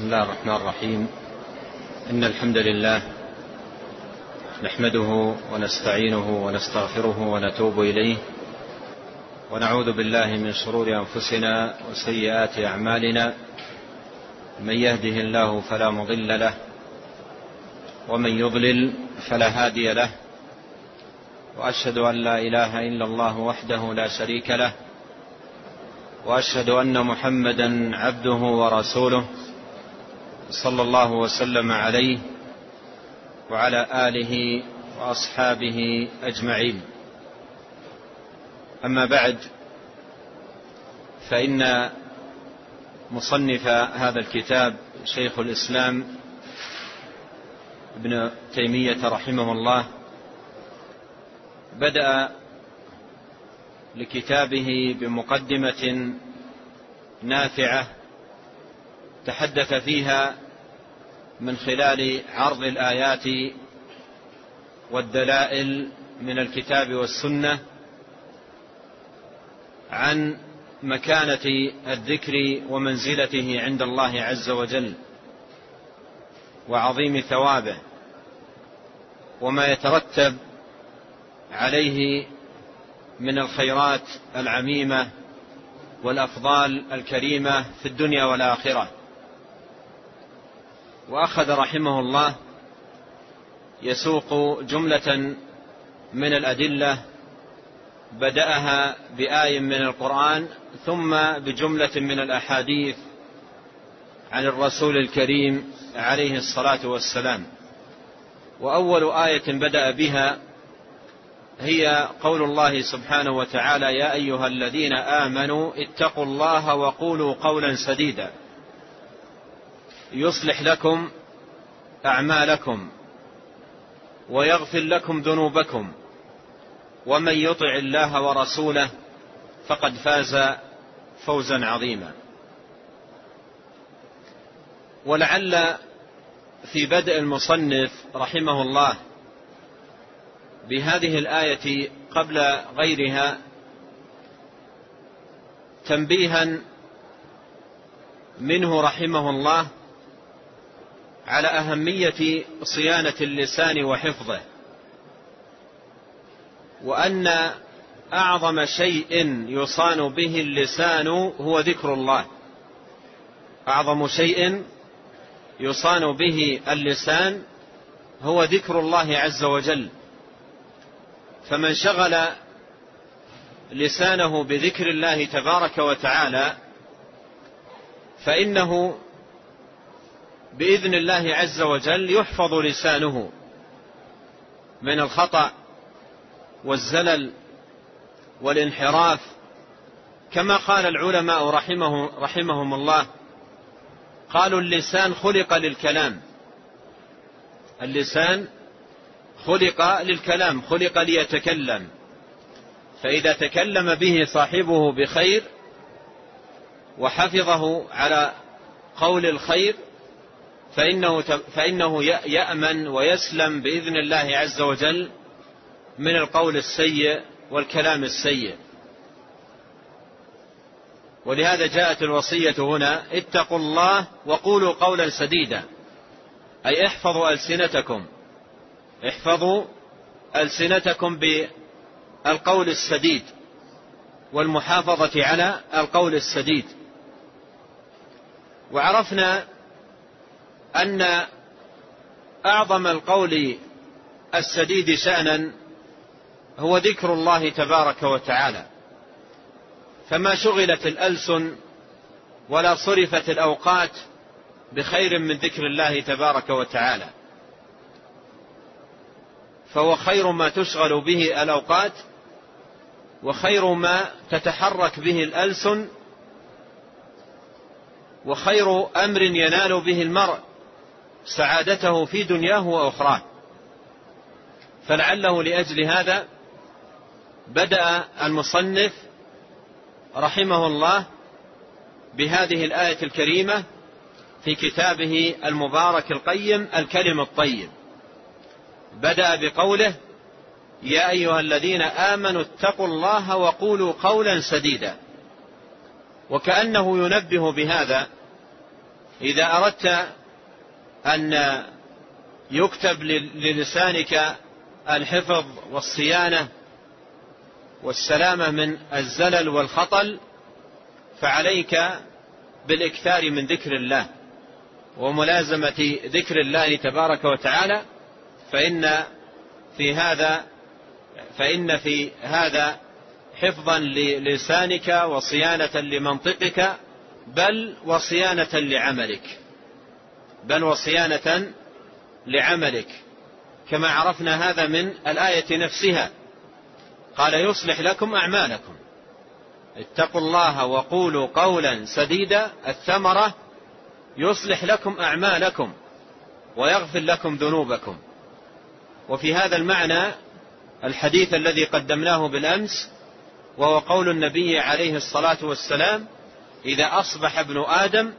بسم الله الرحمن الرحيم. إن الحمد لله نحمده ونستعينه ونستغفره ونتوب إليه ونعوذ بالله من شرور أنفسنا وسيئات أعمالنا. من يهده الله فلا مضل له ومن يضلل فلا هادي له. وأشهد أن لا إله إلا الله وحده لا شريك له. وأشهد أن محمدا عبده ورسوله. صلى الله وسلم عليه وعلى آله وأصحابه أجمعين. أما بعد فإن مصنف هذا الكتاب شيخ الإسلام ابن تيمية رحمه الله بدأ لكتابه بمقدمة نافعة تحدث فيها من خلال عرض الآيات والدلائل من الكتاب والسنة عن مكانة الذكر ومنزلته عند الله عز وجل وعظيم ثوابه وما يترتب عليه من الخيرات العميمة والأفضال الكريمة في الدنيا والآخرة. وأخذ رحمه الله يسوق جملة من الأدلة بدأها باي من القرآن ثم بجملة من الأحاديث عن الرسول الكريم عليه الصلاة والسلام. وأول آية بدأ بها هي قول الله سبحانه وتعالى يا أيها الذين آمنوا اتقوا الله وقولوا قولا سديدا. يصلح لكم أعمالكم ويغفر لكم ذنوبكم ومن يطع الله ورسوله فقد فاز فوزا عظيما. ولعل في بدء المصنف رحمه الله بهذه الآية قبل غيرها تنبيها منه رحمه الله على أهمية صيانة اللسان وحفظه وأن أعظم شيء يصان به اللسان هو ذكر الله. أعظم شيء يصان به اللسان هو ذكر الله عز وجل. فمن شغل لسانه بذكر الله تبارك وتعالى فإنه بإذن الله عز وجل يحفظ لسانه من الخطأ والزلل والانحراف كما قال العلماء رحمه رحمهم الله قالوا اللسان خلق للكلام اللسان خلق للكلام خلق ليتكلم فإذا تكلم به صاحبه بخير وحفظه على قول الخير فإنه, فإنه يأمن ويسلم بإذن الله عز وجل من القول السيء والكلام السيء. ولهذا جاءت الوصية هنا اتقوا الله وقولوا قولا سديدا. أي احفظوا ألسنتكم. احفظوا ألسنتكم بالقول السديد والمحافظة على القول السديد. وعرفنا أن أعظم القول السديد شأنا هو ذكر الله تبارك وتعالى. فما شغلت الألسن ولا صرفت الأوقات بخير من ذكر الله تبارك وتعالى. فهو خير ما تشغل به الأوقات وخير ما تتحرك به الألسن وخير أمر ينال به المرء. سعادته في دنياه وأخراه. فلعله لأجل هذا بدأ المصنف رحمه الله بهذه الآية الكريمة في كتابه المبارك القيم الكلم الطيب. بدأ بقوله يا أيها الذين آمنوا اتقوا الله وقولوا قولا سديدا. وكأنه ينبه بهذا إذا أردت أن يكتب للسانك الحفظ والصيانة والسلامة من الزلل والخطل فعليك بالإكثار من ذكر الله وملازمة ذكر الله تبارك وتعالى فإن في هذا فإن في هذا حفظا للسانك وصيانة لمنطقك بل وصيانة لعملك. بل وصيانة لعملك. كما عرفنا هذا من الآية نفسها. قال يصلح لكم أعمالكم. اتقوا الله وقولوا قولا سديدا. الثمرة يصلح لكم أعمالكم ويغفر لكم ذنوبكم. وفي هذا المعنى الحديث الذي قدمناه بالأمس وهو قول النبي عليه الصلاة والسلام إذا أصبح ابن آدم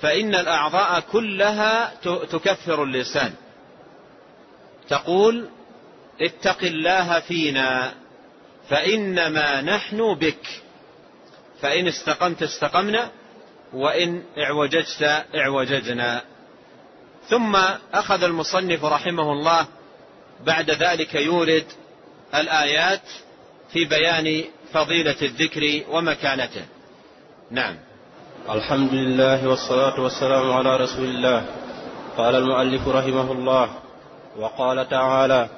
فإن الأعضاء كلها تكفر اللسان. تقول اتق الله فينا فإنما نحن بك. فإن استقمت استقمنا وإن اعوججت اعوججنا. ثم أخذ المصنف رحمه الله بعد ذلك يورد الآيات في بيان فضيلة الذكر ومكانته. نعم. الحمد لله والصلاة والسلام على رسول الله. قال المؤلف رحمه الله وقال تعالى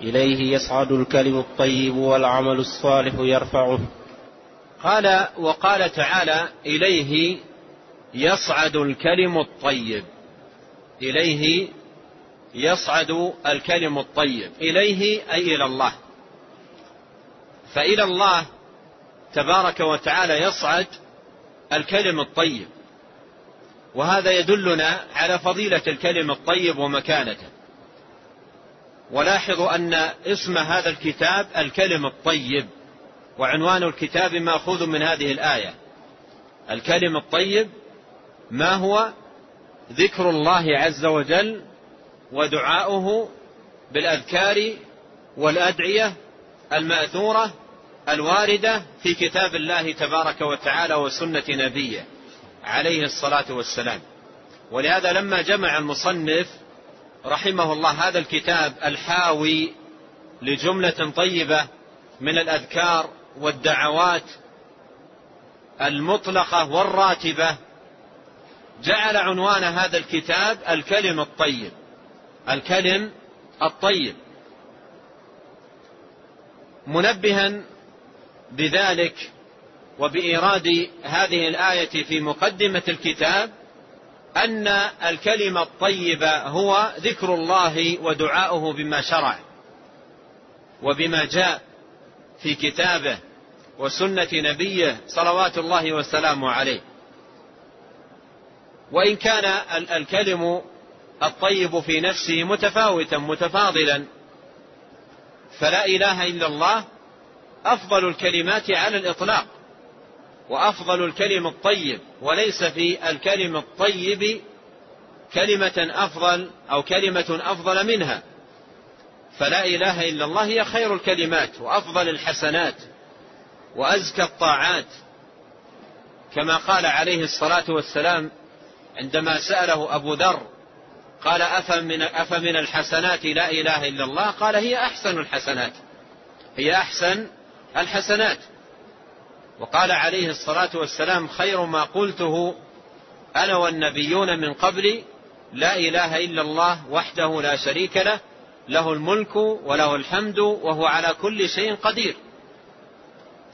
إليه يصعد الكلم الطيب والعمل الصالح يرفعه. قال وقال تعالى إليه يصعد الكلم الطيب. إليه يصعد الكلم الطيب. إليه أي إلى الله. فإلى الله تبارك وتعالى يصعد الكلم الطيب. وهذا يدلنا على فضيلة الكلم الطيب ومكانته. ولاحظوا أن اسم هذا الكتاب الكلم الطيب وعنوان الكتاب مأخوذ من هذه الآية. الكلم الطيب ما هو؟ ذكر الله عز وجل ودعاؤه بالأذكار والأدعية المأثورة الواردة في كتاب الله تبارك وتعالى وسنة نبيه عليه الصلاة والسلام. ولهذا لما جمع المصنف رحمه الله هذا الكتاب الحاوي لجملة طيبة من الأذكار والدعوات المطلقة والراتبة جعل عنوان هذا الكتاب الكلم الطيب. الكلم الطيب. منبها بذلك وبإيراد هذه الآية في مقدمة الكتاب أن الكلمة الطيبة هو ذكر الله ودعاؤه بما شرع وبما جاء في كتابه وسنة نبيه صلوات الله وسلامه عليه. وإن كان الكلم الطيب في نفسه متفاوتا متفاضلا فلا إله إلا الله أفضل الكلمات على الإطلاق وأفضل الكلم الطيب وليس في الكلم الطيب كلمة أفضل أو كلمة أفضل منها. فلا إله إلا الله هي خير الكلمات وأفضل الحسنات وأزكى الطاعات. كما قال عليه الصلاة والسلام عندما سأله أبو ذر قال أفمن, أفمن الحسنات لا إله إلا الله؟ قال هي أحسن الحسنات هي أحسن الحسنات. وقال عليه الصلاة والسلام خير ما قلته أنا والنبيون من قبلي لا إله إلا الله وحده لا شريك له له الملك وله الحمد وهو على كل شيء قدير.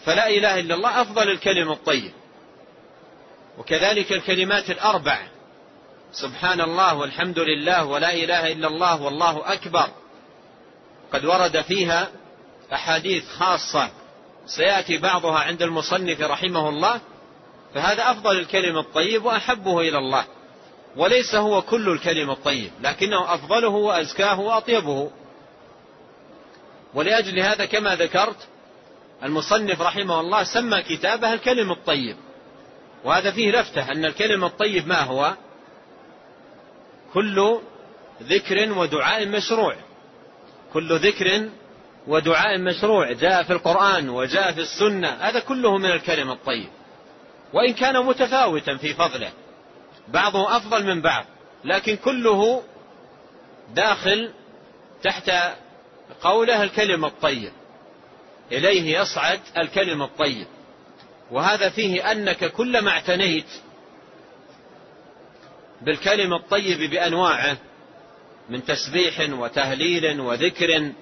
فلا إله إلا الله أفضل الكلم الطيب. وكذلك الكلمات الأربع سبحان الله والحمد لله ولا إله إلا الله والله أكبر. قد ورد فيها أحاديث خاصة. سيأتي بعضها عند المصنف رحمه الله فهذا أفضل الكلم الطيب وأحبه إلى الله وليس هو كل الكلم الطيب لكنه أفضله وأزكاه وأطيبه. ولأجل هذا كما ذكرت المصنف رحمه الله سمى كتابه الكلم الطيب وهذا فيه لفتة أن الكلم الطيب ما هو؟ كل ذكر ودعاء مشروع كل ذكر ودعاء مشروع جاء في القرآن وجاء في السنة هذا كله من الكلم الطيب. وإن كان متفاوتا في فضله بعضه أفضل من بعض لكن كله داخل تحت قوله الكلم الطيب. إليه يصعد الكلم الطيب. وهذا فيه أنك كلما اعتنيت بالكلم الطيب بأنواعه من تسبيح وتهليل وذكر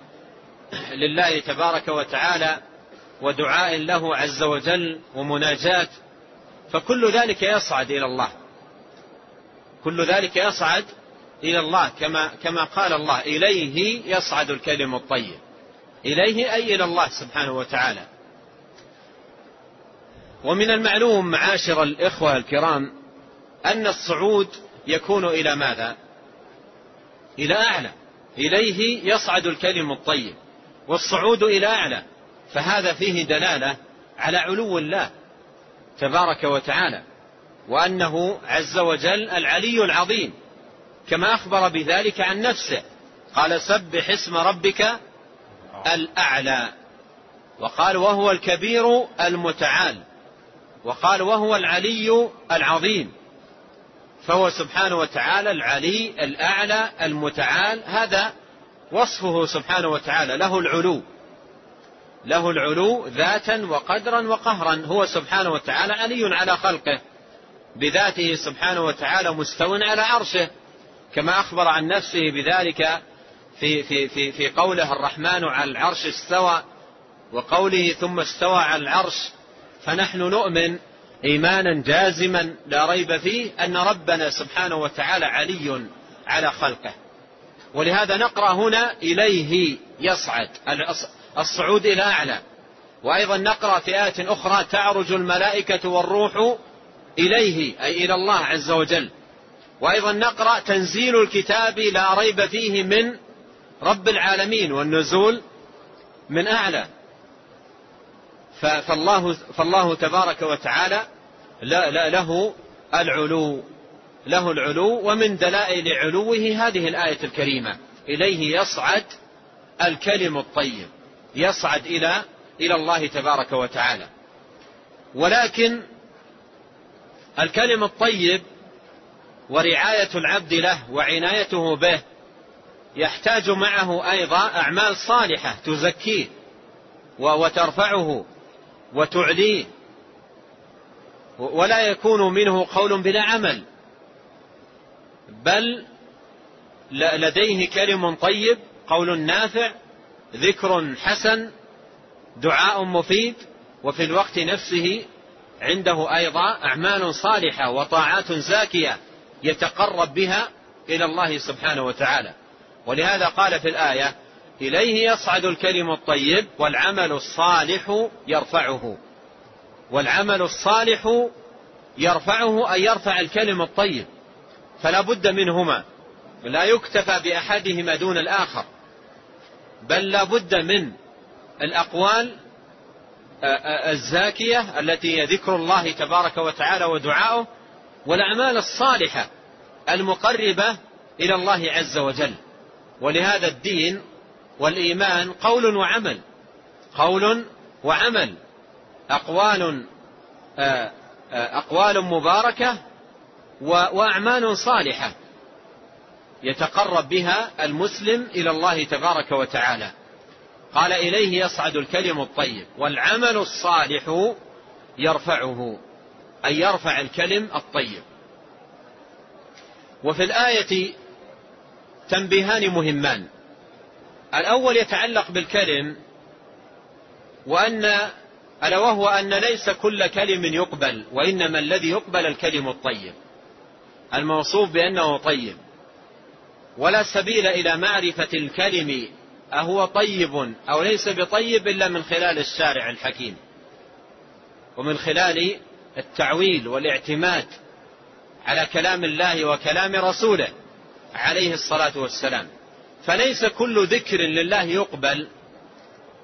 لله تبارك وتعالى ودعاء له عز وجل ومناجاة فكل ذلك يصعد إلى الله. كل ذلك يصعد إلى الله كما كما قال الله إليه يصعد الكلم الطيب. إليه أي إلى الله سبحانه وتعالى. ومن المعلوم معاشر الإخوة الكرام أن الصعود يكون إلى ماذا؟ إلى أعلى. إليه يصعد الكلم الطيب. والصعود إلى أعلى. فهذا فيه دلالة على علو الله تبارك وتعالى وأنه عز وجل العلي العظيم كما أخبر بذلك عن نفسه. قال سبح اسم ربك الأعلى. وقال وهو الكبير المتعال. وقال وهو العلي العظيم. فهو سبحانه وتعالى العلي الأعلى المتعال. هذا وصفه سبحانه وتعالى له العلو. له العلو ذاتا وقدرا وقهرا. هو سبحانه وتعالى علي على خلقه. بذاته سبحانه وتعالى مستو على عرشه. كما أخبر عن نفسه بذلك في, في, في, في قوله الرحمن على العرش استوى وقوله ثم استوى على العرش. فنحن نؤمن إيمانا جازما لا ريب فيه أن ربنا سبحانه وتعالى علي على خلقه. ولهذا نقرأ هنا إليه يصعد. الصعود إلى أعلى. وأيضا نقرأ في آية أخرى تعرج الملائكة والروح إليه أي إلى الله عز وجل. وأيضا نقرأ تنزيل الكتاب لا ريب فيه من رب العالمين والنزول من أعلى. فالله, فالله تبارك وتعالى لا لا له العلو. له العلو ومن دلائل علوه هذه الآية الكريمة. إليه يصعد الكلم الطيب. يصعد إلى إلى الله تبارك وتعالى. ولكن الكلم الطيب ورعاية العبد له وعنايته به يحتاج معه أيضا أعمال صالحة تزكيه وترفعه وتعليه. ولا يكون منه قول بلا عمل. بل لديه كلم طيب قول نافع ذكر حسن دعاء مفيد وفي الوقت نفسه عنده أيضا أعمال صالحة وطاعات زاكية يتقرب بها إلى الله سبحانه وتعالى. ولهذا قال في الآية إليه يصعد الكلم الطيب والعمل الصالح يرفعه. والعمل الصالح يرفعه أن يرفع الكلم الطيب. فلا بد منهما. لا يكتفى بأحدهما دون الآخر. بل لا بد من الأقوال الزاكية التي هي ذكر الله تبارك وتعالى ودعاؤه والأعمال الصالحة المقربة إلى الله عز وجل. ولهذا الدين والإيمان قول وعمل. قول وعمل. أقوال أقوال مباركة وأعمال صالحة يتقرب بها المسلم إلى الله تبارك وتعالى. قال إليه يصعد الكلم الطيب والعمل الصالح يرفعه أي يرفع الكلم الطيب. وفي الآية تنبيهان مهمان. الأول يتعلق بالكلم وأن ألا وهو أن ليس كل كلم يقبل وإنما الذي يقبل الكلم الطيب. الموصوف بأنه طيب. ولا سبيل إلى معرفة الكلم أهو طيب أو ليس بطيب إلا من خلال الشارع الحكيم. ومن خلال التعويل والاعتماد على كلام الله وكلام رسوله عليه الصلاة والسلام. فليس كل ذكر لله يقبل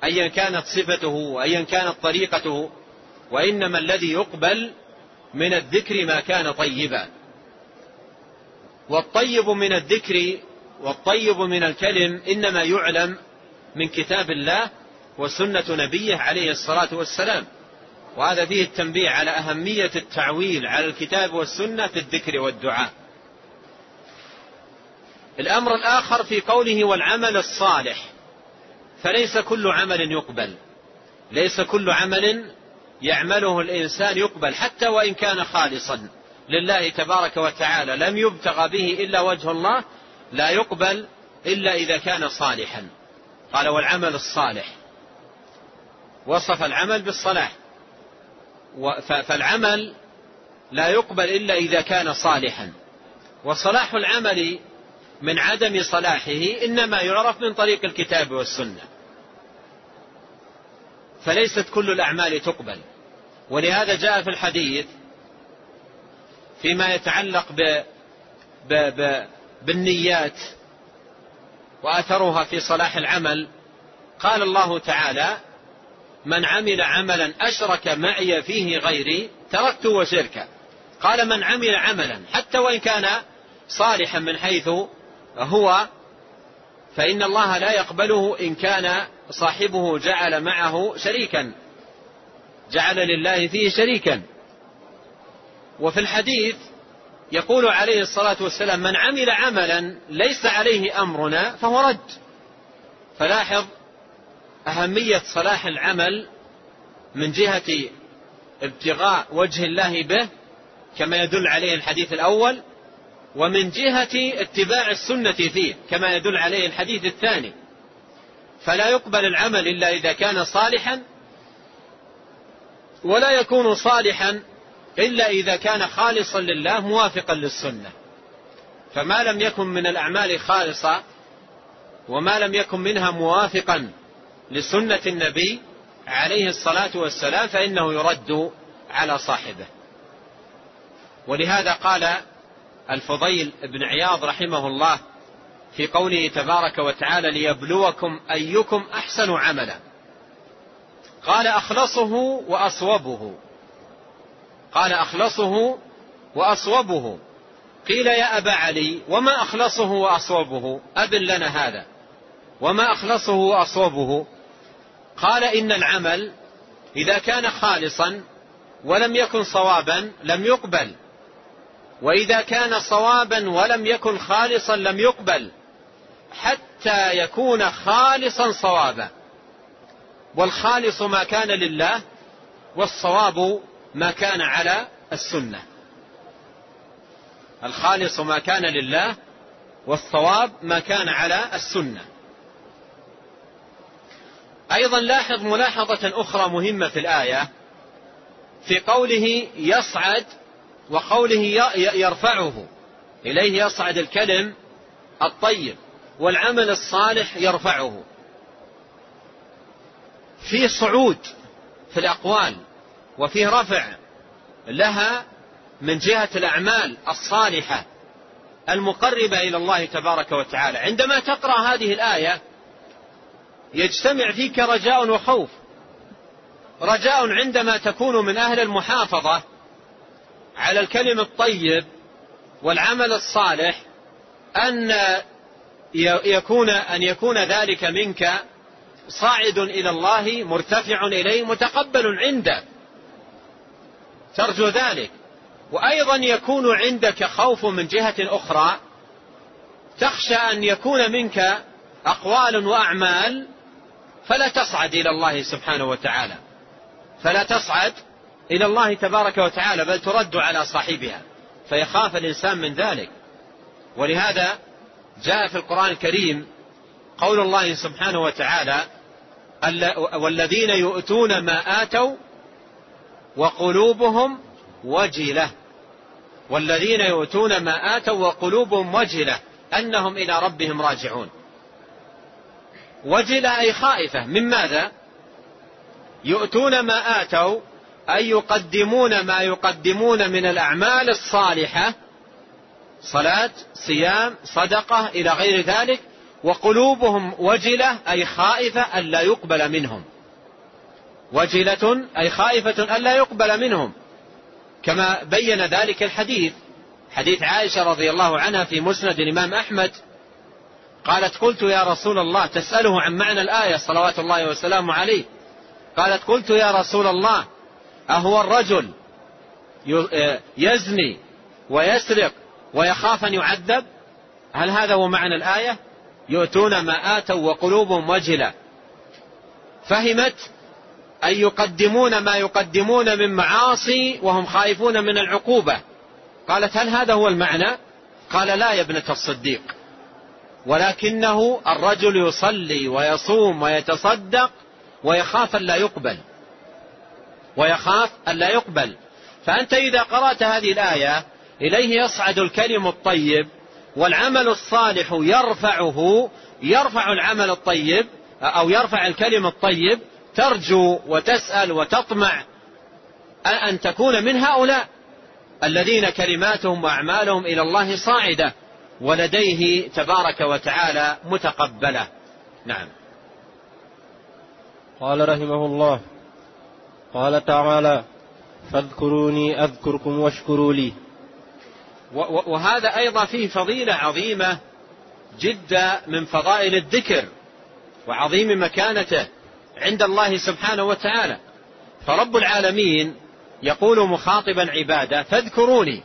أيا كانت صفته وأيا كانت طريقته وإنما الذي يقبل من الذكر ما كان طيبا. والطيب من الذكر والطيب من الكلم إنما يعلم من كتاب الله وسنة نبيه عليه الصلاة والسلام. وهذا فيه التنبيه على أهمية التعويل على الكتاب والسنة في الذكر والدعاء. الأمر الآخر في قوله والعمل الصالح فليس كل عمل يقبل. ليس كل عمل يعمله الإنسان يقبل حتى وإن كان خالصا. لله تبارك وتعالى لم يبتغى به إلا وجه الله لا يقبل إلا إذا كان صالحا. قال والعمل الصالح. وصف العمل بالصلاح. فالعمل لا يقبل إلا إذا كان صالحا. وصلاح العمل من عدم صلاحه إنما يعرف من طريق الكتاب والسنة. فليست كل الأعمال تقبل. ولهذا جاء في الحديث فيما يتعلق ب ب ب بالنيات وأثرها في صلاح العمل قال الله تعالى من عمل عملا أشرك معي فيه غيري تركت وشركا. قال من عمل عملا حتى وإن كان صالحا من حيث هو فإن الله لا يقبله إن كان صاحبه جعل معه شريكا جعل لله فيه شريكا. وفي الحديث يقول عليه الصلاة والسلام من عمل عملا ليس عليه أمرنا فهو رد. فلاحظ أهمية صلاح العمل من جهة ابتغاء وجه الله به كما يدل عليه الحديث الأول ومن جهة اتباع السنة فيه كما يدل عليه الحديث الثاني. فلا يقبل العمل إلا إذا كان صالحا ولا يكون صالحا إلا إذا كان خالصا لله موافقا للسنة. فما لم يكن من الأعمال خالصة وما لم يكن منها موافقا لسنة النبي عليه الصلاة والسلام فإنه يرد على صاحبه. ولهذا قال الفضيل بن عياض رحمه الله في قوله تبارك وتعالى ليبلوكم أيكم أحسن عملا قال أخلصه وأصوبه قال أخلصه وأصوبه. قيل يا أبا علي وما أخلصه وأصوبه؟ أبن لنا هذا. وما أخلصه وأصوبه؟ قال إن العمل إذا كان خالصا ولم يكن صوابا لم يقبل. وإذا كان صوابا ولم يكن خالصا لم يقبل. حتى يكون خالصا صوابا. والخالص ما كان لله والصواب ما كان على السنة. الخالص ما كان لله والصواب ما كان على السنة. أيضا لاحظ ملاحظة أخرى مهمة في الآية في قوله يصعد وقوله يرفعه. إليه يصعد الكلم الطيب والعمل الصالح يرفعه. في صعود في الأقوال. وفي رفع لها من جهة الأعمال الصالحة المقربة إلى الله تبارك وتعالى. عندما تقرأ هذه الآية يجتمع فيك رجاء وخوف. رجاء عندما تكون من أهل المحافظة على الكلم الطيب والعمل الصالح أن يكون أن يكون ذلك منك صاعد إلى الله مرتفع إليه متقبل عنده. ترجو ذلك. وأيضا يكون عندك خوف من جهة أخرى. تخشى أن يكون منك أقوال وأعمال فلا تصعد إلى الله سبحانه وتعالى. فلا تصعد إلى الله تبارك وتعالى بل ترد على صاحبها. فيخاف الإنسان من ذلك. ولهذا جاء في القرآن الكريم قول الله سبحانه وتعالى والذين يؤتون ما آتوا وقلوبهم وجلة. والذين يؤتون ما آتوا وقلوبهم وجلة أنهم إلى ربهم راجعون. وجلة أي خائفة. من ماذا؟ يؤتون ما آتوا أي يقدمون ما يقدمون من الأعمال الصالحة صلاة صيام صدقة إلى غير ذلك. وقلوبهم وجلة أي خائفة ألا يقبل منهم. وجلة أي خائفة ألا يقبل منهم. كما بين ذلك الحديث. حديث عائشة رضي الله عنها في مسند الإمام أحمد. قالت قلت يا رسول الله تسأله عن معنى الآية صلوات الله وسلامه عليه. قالت قلت يا رسول الله أهو الرجل يزني ويسرق ويخاف أن يعذب؟ هل هذا هو معنى الآية؟ يؤتون ما آتوا وقلوبهم وجلة. فهمت؟ أن يقدمون ما يقدمون من معاصي وهم خائفون من العقوبة. قالت هل هذا هو المعنى؟ قال لا يا ابنة الصديق. ولكنه الرجل يصلي ويصوم ويتصدق ويخاف أن لا يقبل. ويخاف أن لا يقبل. فأنت إذا قرأت هذه الآية إليه يصعد الكلم الطيب والعمل الصالح يرفعه يرفع العمل الطيب أو يرفع الكلم الطيب ترجو وتسأل وتطمع أن تكون من هؤلاء الذين كلماتهم وأعمالهم إلى الله صاعدة ولديه تبارك وتعالى متقبلة. نعم. قال رحمه الله قال تعالى فاذكروني أذكركم واشكروا لي. وهذا أيضا فيه فضيلة عظيمة جدا من فضائل الذكر وعظيم مكانته. عند الله سبحانه وتعالى. فرب العالمين يقول مخاطبا عباده فاذكروني.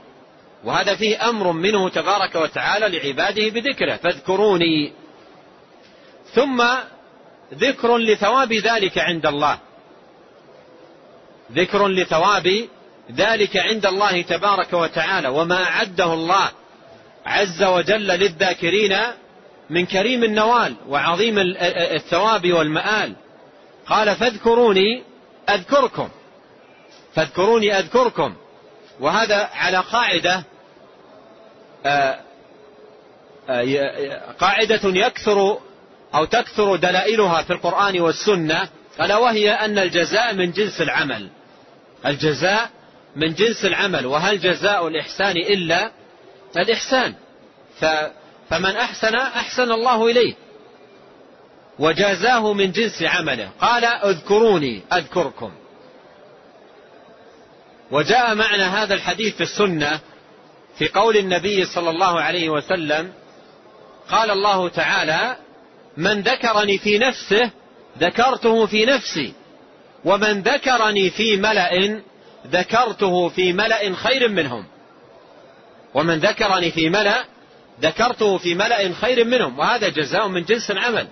وهذا فيه أمر منه تبارك وتعالى لعباده بذكره فاذكروني. ثم ذكر لثواب ذلك عند الله. ذكر لثواب ذلك عند الله تبارك وتعالى. وما اعده الله عز وجل للذاكرين من كريم النوال وعظيم الثواب والمآل. قال فاذكروني أذكركم. فاذكروني أذكركم. وهذا على قاعدة آه، آه، قاعدة يكثر أو تكثر دلائلها في القرآن والسنة ألا وهي أن الجزاء من جنس العمل. الجزاء من جنس العمل وهل جزاء الإحسان إلا الإحسان. فمن أحسن أحسن الله إليه. وجازاه من جنس عمله. قال اذكروني أذكركم. وجاء معنى هذا الحديث في السنة في قول النبي صلى الله عليه وسلم قال الله تعالى من ذكرني في نفسه ذكرته في نفسي. ومن ذكرني في ملأ ذكرته في ملأ خير منهم. ومن ذكرني في ملأ ذكرته في ملأ خير منهم. وهذا جزاء من جنس العمل.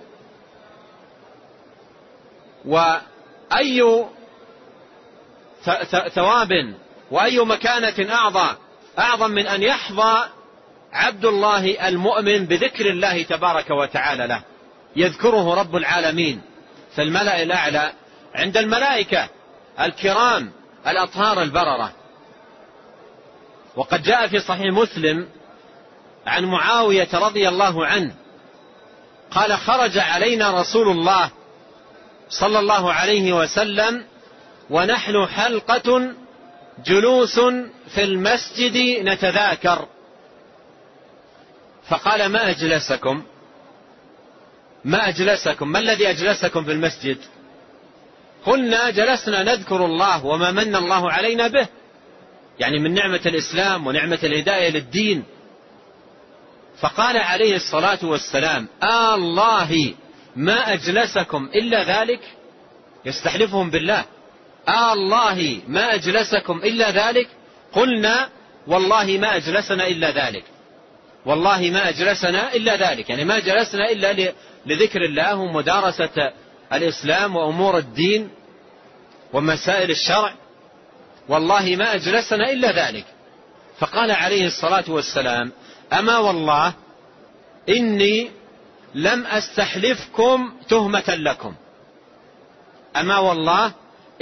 وأي ثواب وأي مكانة أعظم أعظم من أن يحظى عبد الله المؤمن بذكر الله تبارك وتعالى له. يذكره رب العالمين. في الأعلى عند الملائكة الكرام الأطهار البررة. وقد جاء في صحيح مسلم عن معاوية رضي الله عنه قال خرج علينا رسول الله صلى الله عليه وسلم ونحن حلقة جلوس في المسجد نتذاكر. فقال ما أجلسكم؟ ما أجلسكم؟ ما الذي أجلسكم في المسجد؟ قلنا جلسنا نذكر الله وما من الله علينا به. يعني من نعمة الإسلام ونعمة الهداية للدين. فقال عليه الصلاة والسلام آه الله ما أجلسكم إلا ذلك؟ يستحلفهم بالله. آه الله ما أجلسكم إلا ذلك؟ قلنا والله ما أجلسنا إلا ذلك. والله ما أجلسنا إلا ذلك. يعني ما جلسنا إلا لذكر الله ومدارسة الإسلام وأمور الدين ومسائل الشرع. والله ما أجلسنا إلا ذلك. فقال عليه الصلاة والسلام أما والله إني لم أستحلفكم تهمة لكم. أما والله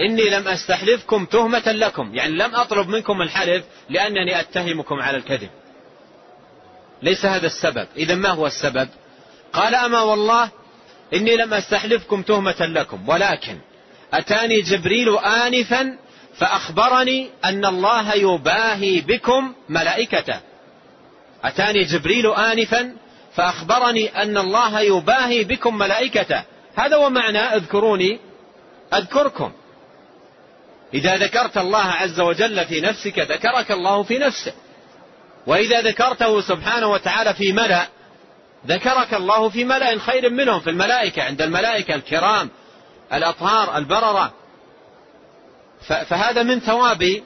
إني لم أستحلفكم تهمة لكم. يعني لم أطلب منكم الحلف لأنني أتهمكم على الكذب. ليس هذا السبب. إذا ما هو السبب؟ قال أما والله إني لم أستحلفكم تهمة لكم. ولكن أتاني جبريل آنفا فأخبرني أن الله يباهي بكم ملائكته. أتاني جبريل آنفا فأخبرني أن الله يباهي بكم ملائكته. هذا هو معنى اذكروني أذكركم. إذا ذكرت الله عز وجل في نفسك ذكرك الله في نفسه. وإذا ذكرته سبحانه وتعالى في ملأ ذكرك الله في ملأ خير منهم في الملائكة عند الملائكة الكرام الأطهار البررة. فهذا من ثواب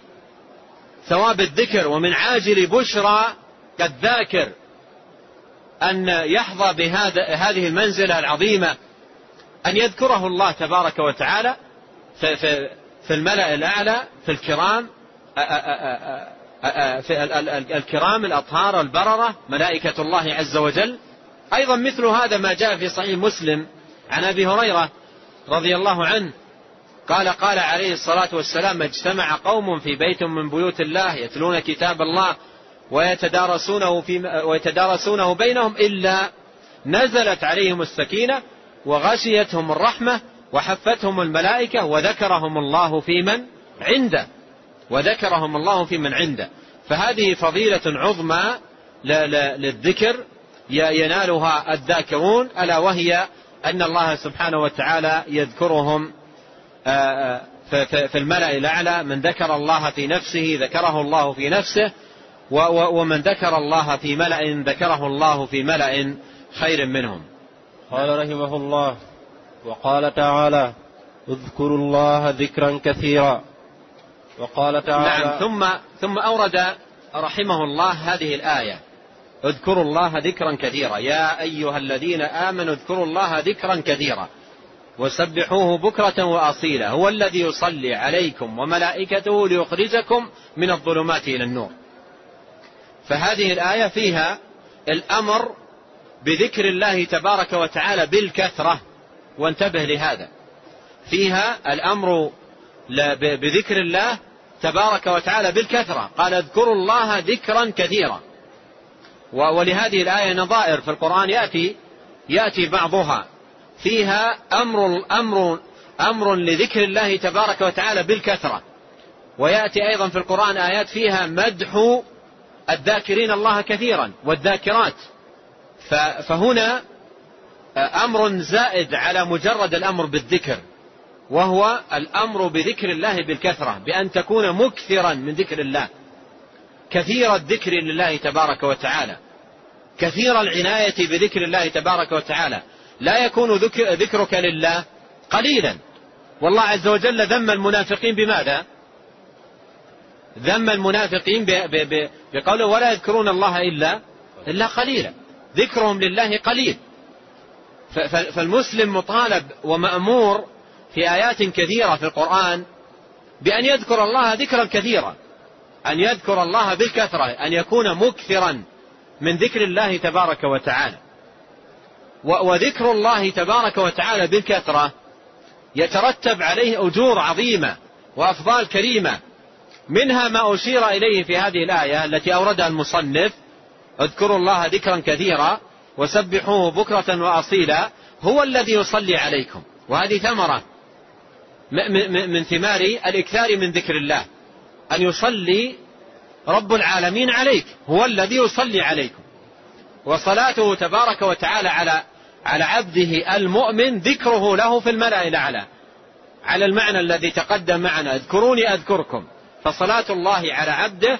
ثواب الذكر ومن عاجل بشرى الذاكر أن يحظى بهذا هذه المنزلة العظيمة أن يذكره الله تبارك وتعالى في, في, في الملأ الأعلى في الكرام في الكرام الأطهار البررة ملائكة الله عز وجل. أيضا مثل هذا ما جاء في صحيح مسلم عن أبي هريرة رضي الله عنه. قال قال عليه الصلاة والسلام اجتمع قوم في بيت من بيوت الله يتلون كتاب الله ويتدارسونه, في ويتدارسونه بينهم إلا نزلت عليهم السكينة وغشيتهم الرحمة وحفتهم الملائكة وذكرهم الله في من عنده. وذكرهم الله في من عنده. فهذه فضيلة عظمى للذكر ينالها الذاكرون ألا وهي أن الله سبحانه وتعالى يذكرهم آه، آه، في الملأ الأعلى من ذكر الله في نفسه ذكره الله في نفسه ومن ذكر الله في ملأ ذكره الله في ملأ خير منهم. قال رحمه الله وقال تعالى اذكروا الله ذكرا كثيرا. وقال تعالى نعم ثم ثم أورد رحمه الله هذه الآية اذكروا الله ذكرا كثيرا. يا أيها الذين آمنوا اذكروا الله ذكرا كثيرا. وسبحوه بكرة وأصيلا هو الذي يصلي عليكم وملائكته ليخرجكم من الظلمات إلى النور. فهذه الآية فيها الأمر بذكر الله تبارك وتعالى بالكثرة. وانتبه لهذا. فيها الأمر بذكر الله تبارك وتعالى بالكثرة. قال اذكروا الله ذكرا كثيرا. ولهذه الآية نظائر في القرآن يأتي يأتي بعضها. فيها أمر أمر أمر لذكر الله تبارك وتعالى بالكثرة. ويأتي أيضا في القرآن آيات فيها مدح الذاكرين الله كثيرا والذاكرات. فهنا أمر زائد على مجرد الأمر بالذكر وهو الأمر بذكر الله بالكثرة بأن تكون مكثرا من ذكر الله. كثير الذكر لله تبارك وتعالى. كثير العناية بذكر الله تبارك وتعالى. لا يكون ذكرك لله قليلا. والله عز وجل ذم المنافقين بماذا؟ ذم المنافقين بقوله ولا يذكرون الله إلا إلا قليلا. ذكرهم لله قليل. فالمسلم مطالب ومأمور في آيات كثيرة في القرآن بأن يذكر الله ذكرا كثيرا أن يذكر الله بالكثرة أن يكون مكثرا من ذكر الله تبارك وتعالى. وذكر الله تبارك وتعالى بالكثرة يترتب عليه أجور عظيمة وأفضال كريمة. منها ما أشير إليه في هذه الآية التي أوردها المصنف اذكروا الله ذكرا كثيرا وسبحوه بكرة وأصيلا هو الذي يصلي عليكم. وهذه ثمرة من ثمار الإكثار من ذكر الله أن يصلي رب العالمين عليك هو الذي يصلي عليكم. وصلاته تبارك وتعالى على على عبده المؤمن ذكره له في الملأ الأعلى. على المعنى الذي تقدم معنا اذكروني أذكركم. فصلاة الله على عبده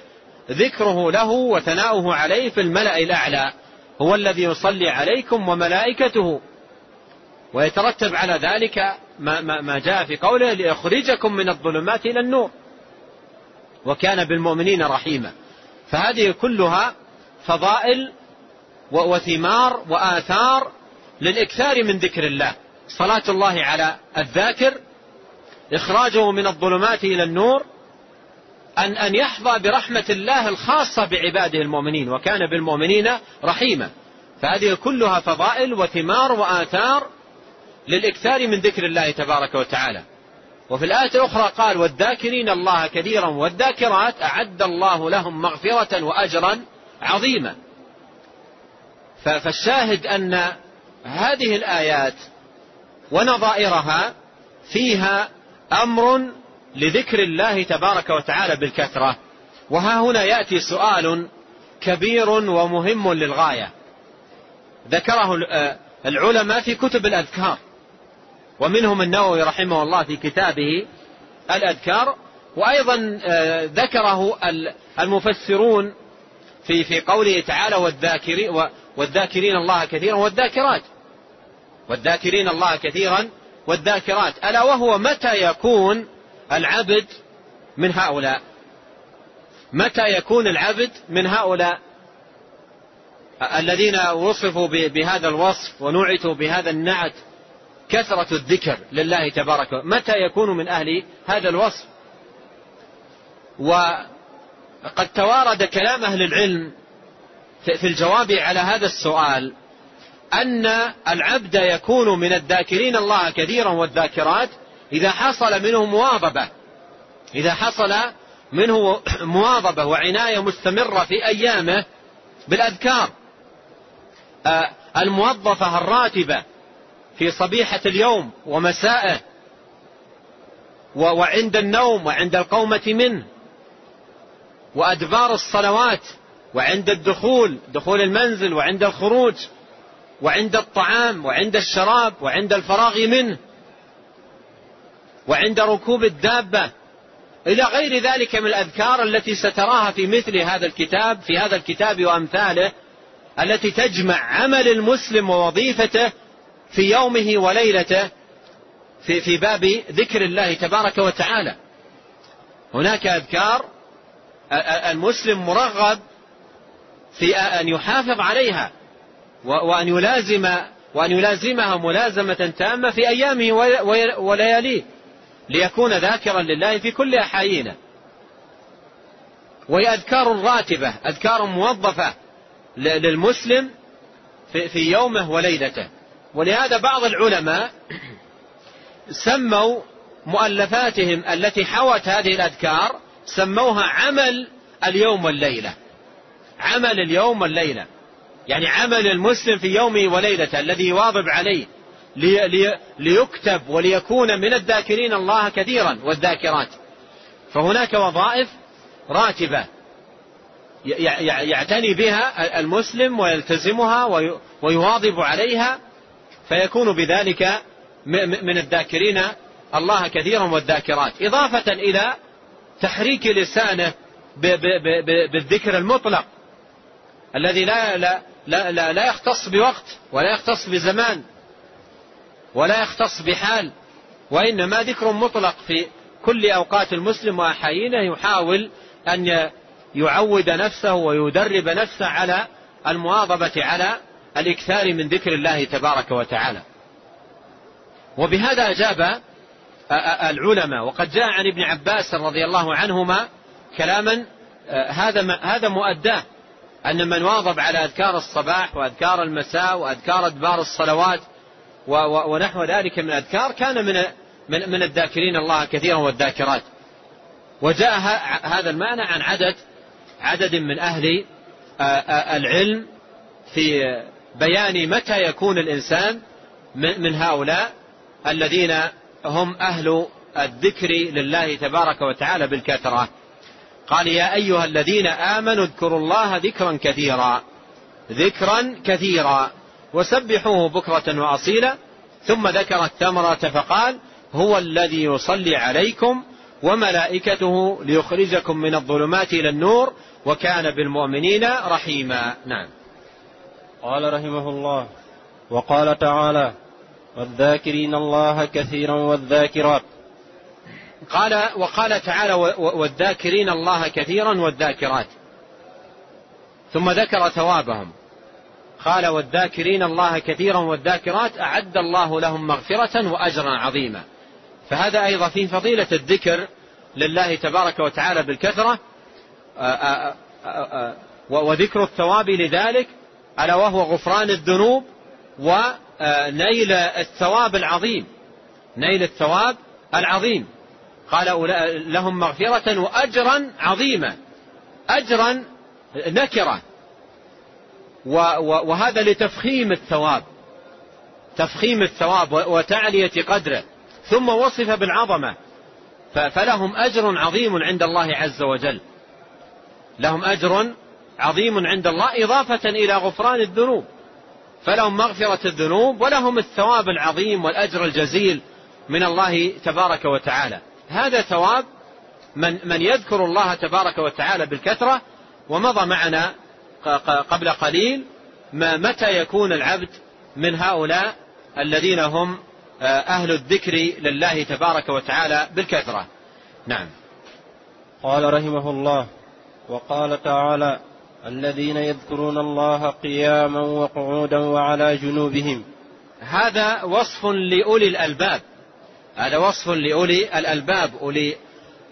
ذكره له وثناؤه عليه في الملأ الأعلى. هو الذي يصلي عليكم وملائكته. ويترتب على ذلك ما, ما, ما جاء في قوله ليخرجكم من الظلمات إلى النور. وكان بالمؤمنين رحيما. فهذه كلها فضائل وثمار وآثار للإكثار من ذكر الله. صلاة الله على الذاكر إخراجه من الظلمات إلى النور أن أن يحظى برحمة الله الخاصة بعباده المؤمنين وكان بالمؤمنين رحيما. فهذه كلها فضائل وثمار وآثار للإكثار من ذكر الله تبارك وتعالى. وفي الآية الأخرى قال والذاكرين الله كثيرا والذاكرات أعد الله لهم مغفرة وأجرا عظيما. فالشاهد أن هذه الآيات ونظائرها فيها أمر لذكر الله تبارك وتعالى بالكثرة. وها هنا يأتي سؤال كبير ومهم للغاية. ذكره العلماء في كتب الأذكار. ومنهم النووي رحمه الله في كتابه الأذكار. وأيضا آه، ذكره المفسرون في في قوله تعالى والذاكرين والذاكرين الله كثيرا والذاكرات والذاكرين الله كثيرا والذاكرات ألا وهو متى يكون العبد من هؤلاء. متى يكون العبد من هؤلاء الذين وصفوا بهذا الوصف ونعتوا بهذا النعت كثرة الذكر لله تبارك متى يكون من أهل هذا الوصف؟ وقد توارد كلام أهل العلم في الجواب على هذا السؤال أن العبد يكون من الذاكرين الله كثيرا والذاكرات إذا حصل منه مواظبة إذا حصل منه مواظبة وعناية مستمرة في أيامه بالأذكار آه، الموظفة الراتبة في صبيحة اليوم ومسائه وعند النوم وعند القومة منه وأدبار الصلوات وعند الدخول دخول المنزل وعند الخروج وعند الطعام وعند الشراب وعند الفراغ منه. وعند ركوب الدابة إلى غير ذلك من الأذكار التي ستراها في مثل هذا الكتاب في هذا الكتاب وأمثاله التي تجمع عمل المسلم ووظيفته في يومه وليلته في, في باب ذكر الله تبارك وتعالى. هناك أذكار المسلم مرغب في أن يحافظ عليها وأن يلازم وأن يلازمها ملازمة تامة في أيامه ولياليه. ليكون ذاكرا لله في كل أحايينه. وهي أذكار راتبة أذكار موظفة للمسلم في يومه وليلته. ولهذا بعض العلماء سموا مؤلفاتهم التي حوت هذه الأذكار سموها عمل اليوم والليلة. عمل اليوم والليلة. يعني عمل المسلم في يومه وليلته الذي يواظب عليه. لي لي ليكتب وليكون من الذاكرين الله كثيرا والذاكرات. فهناك وظائف راتبة يعتني بها المسلم ويلتزمها ويواظب عليها فيكون بذلك من الذاكرين الله كثيرا والذاكرات. إضافة إلى تحريك لسانه بالذكر المطلق الذي لا لا لا لا, لا يختص بوقت ولا يختص بزمان. ولا يختص بحال وإنما ذكر مطلق في كل أوقات المسلم وأحايينه يحاول أن يعود نفسه ويدرب نفسه على المواظبة على الإكثار من ذكر الله تبارك وتعالى. وبهذا أجاب العلماء وقد جاء عن ابن عباس رضي الله عنهما كلاما هذا هذا مؤداه أن من واظب على أذكار الصباح وأذكار المساء وأذكار أدبار الصلوات ونحو ذلك من الأذكار كان من من من الذاكرين الله كثيرا والذاكرات. وجاء هذا المعنى عن عدد عدد من أهل العلم في بيان متى يكون الإنسان من هؤلاء الذين هم أهل الذكر لله تبارك وتعالى بالكثرة. قال يا أيها الذين آمنوا اذكروا الله ذكرا كثيرا ذكرا كثيرا. وسبحوه بكرة وأصيلا ثم ذكر الثمرة فقال هو الذي يصلي عليكم وملائكته ليخرجكم من الظلمات إلى النور وكان بالمؤمنين رحيما. نعم. قال رحمه الله وقال تعالى والذاكرين الله كثيرا والذاكرات. قال وقال تعالى والذاكرين الله كثيرا والذاكرات. ثم ذكر ثوابهم. قال والذاكرين الله كثيرا والذاكرات أعد الله لهم مغفرة وأجرا عظيما. فهذا أيضا فيه فضيلة الذكر لله تبارك وتعالى بالكثرة وذكر الثواب لذلك ألا وهو غفران الذنوب ونيل الثواب العظيم. نيل الثواب العظيم. قال لهم مغفرة وأجرا عظيما. أجرا نكرة. وهذا لتفخيم الثواب. تفخيم الثواب وتعلية قدره. ثم وصف بالعظمة. فلهم أجر عظيم عند الله عز وجل. لهم أجر عظيم عند الله إضافة إلى غفران الذنوب. فلهم مغفرة الذنوب ولهم الثواب العظيم والأجر الجزيل من الله تبارك وتعالى. هذا ثواب من, من يذكر الله تبارك وتعالى بالكثرة ومضى معنا قبل قليل ما متى يكون العبد من هؤلاء الذين هم أهل الذكر لله تبارك وتعالى بالكثرة. نعم. قال رحمه الله وقال تعالى الذين يذكرون الله قياما وقعودا وعلى جنوبهم. هذا وصف لأولي الألباب. هذا وصف لأولي الألباب أولي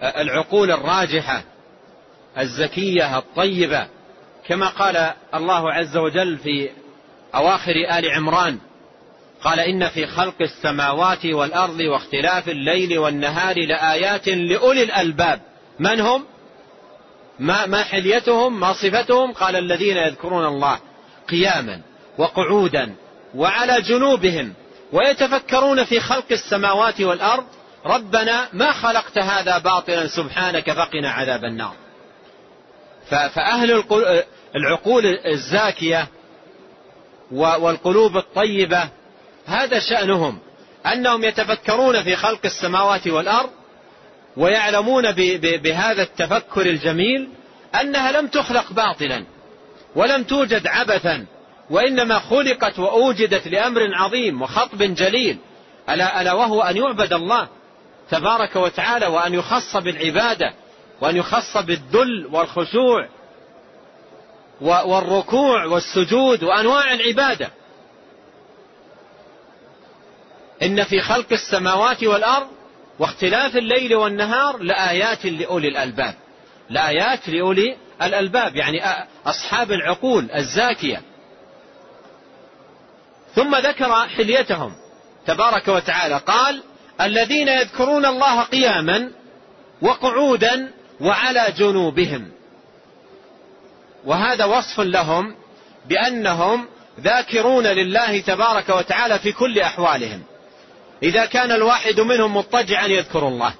العقول الراجحة الزكية الطيبة كما قال الله عز وجل في أواخر آل عمران قال إن في خلق السماوات والأرض واختلاف الليل والنهار لآيات لأولي الألباب. من هم؟ ما, ما حليتهم؟ ما صفتهم؟ قال الذين يذكرون الله قياما وقعودا وعلى جنوبهم ويتفكرون في خلق السماوات والأرض. ربنا ما خلقت هذا باطلا سبحانك فقنا عذاب النار. فأهل العقول الزاكية والقلوب الطيبة هذا شأنهم أنهم يتفكرون في خلق السماوات والأرض ويعلمون بهذا التفكر الجميل أنها لم تخلق باطلا ولم توجد عبثا وإنما خلقت وأوجدت لأمر عظيم وخطب جليل ألا, ألا وهو أن يعبد الله تبارك وتعالى وأن يخص بالعبادة وأن يخص بالذل والخشوع والركوع والسجود وأنواع العبادة. إن في خلق السماوات والأرض واختلاف الليل والنهار لآيات لأولي الألباب. لآيات لأولي الألباب يعني أصحاب العقول الزاكية. ثم ذكر حليتهم. تبارك وتعالى قال الذين يذكرون الله قياما وقعودا وعلى جنوبهم. وهذا وصف لهم بأنهم ذاكرون لله تبارك وتعالى في كل أحوالهم. إذا كان الواحد منهم مضطجعا يذكر الله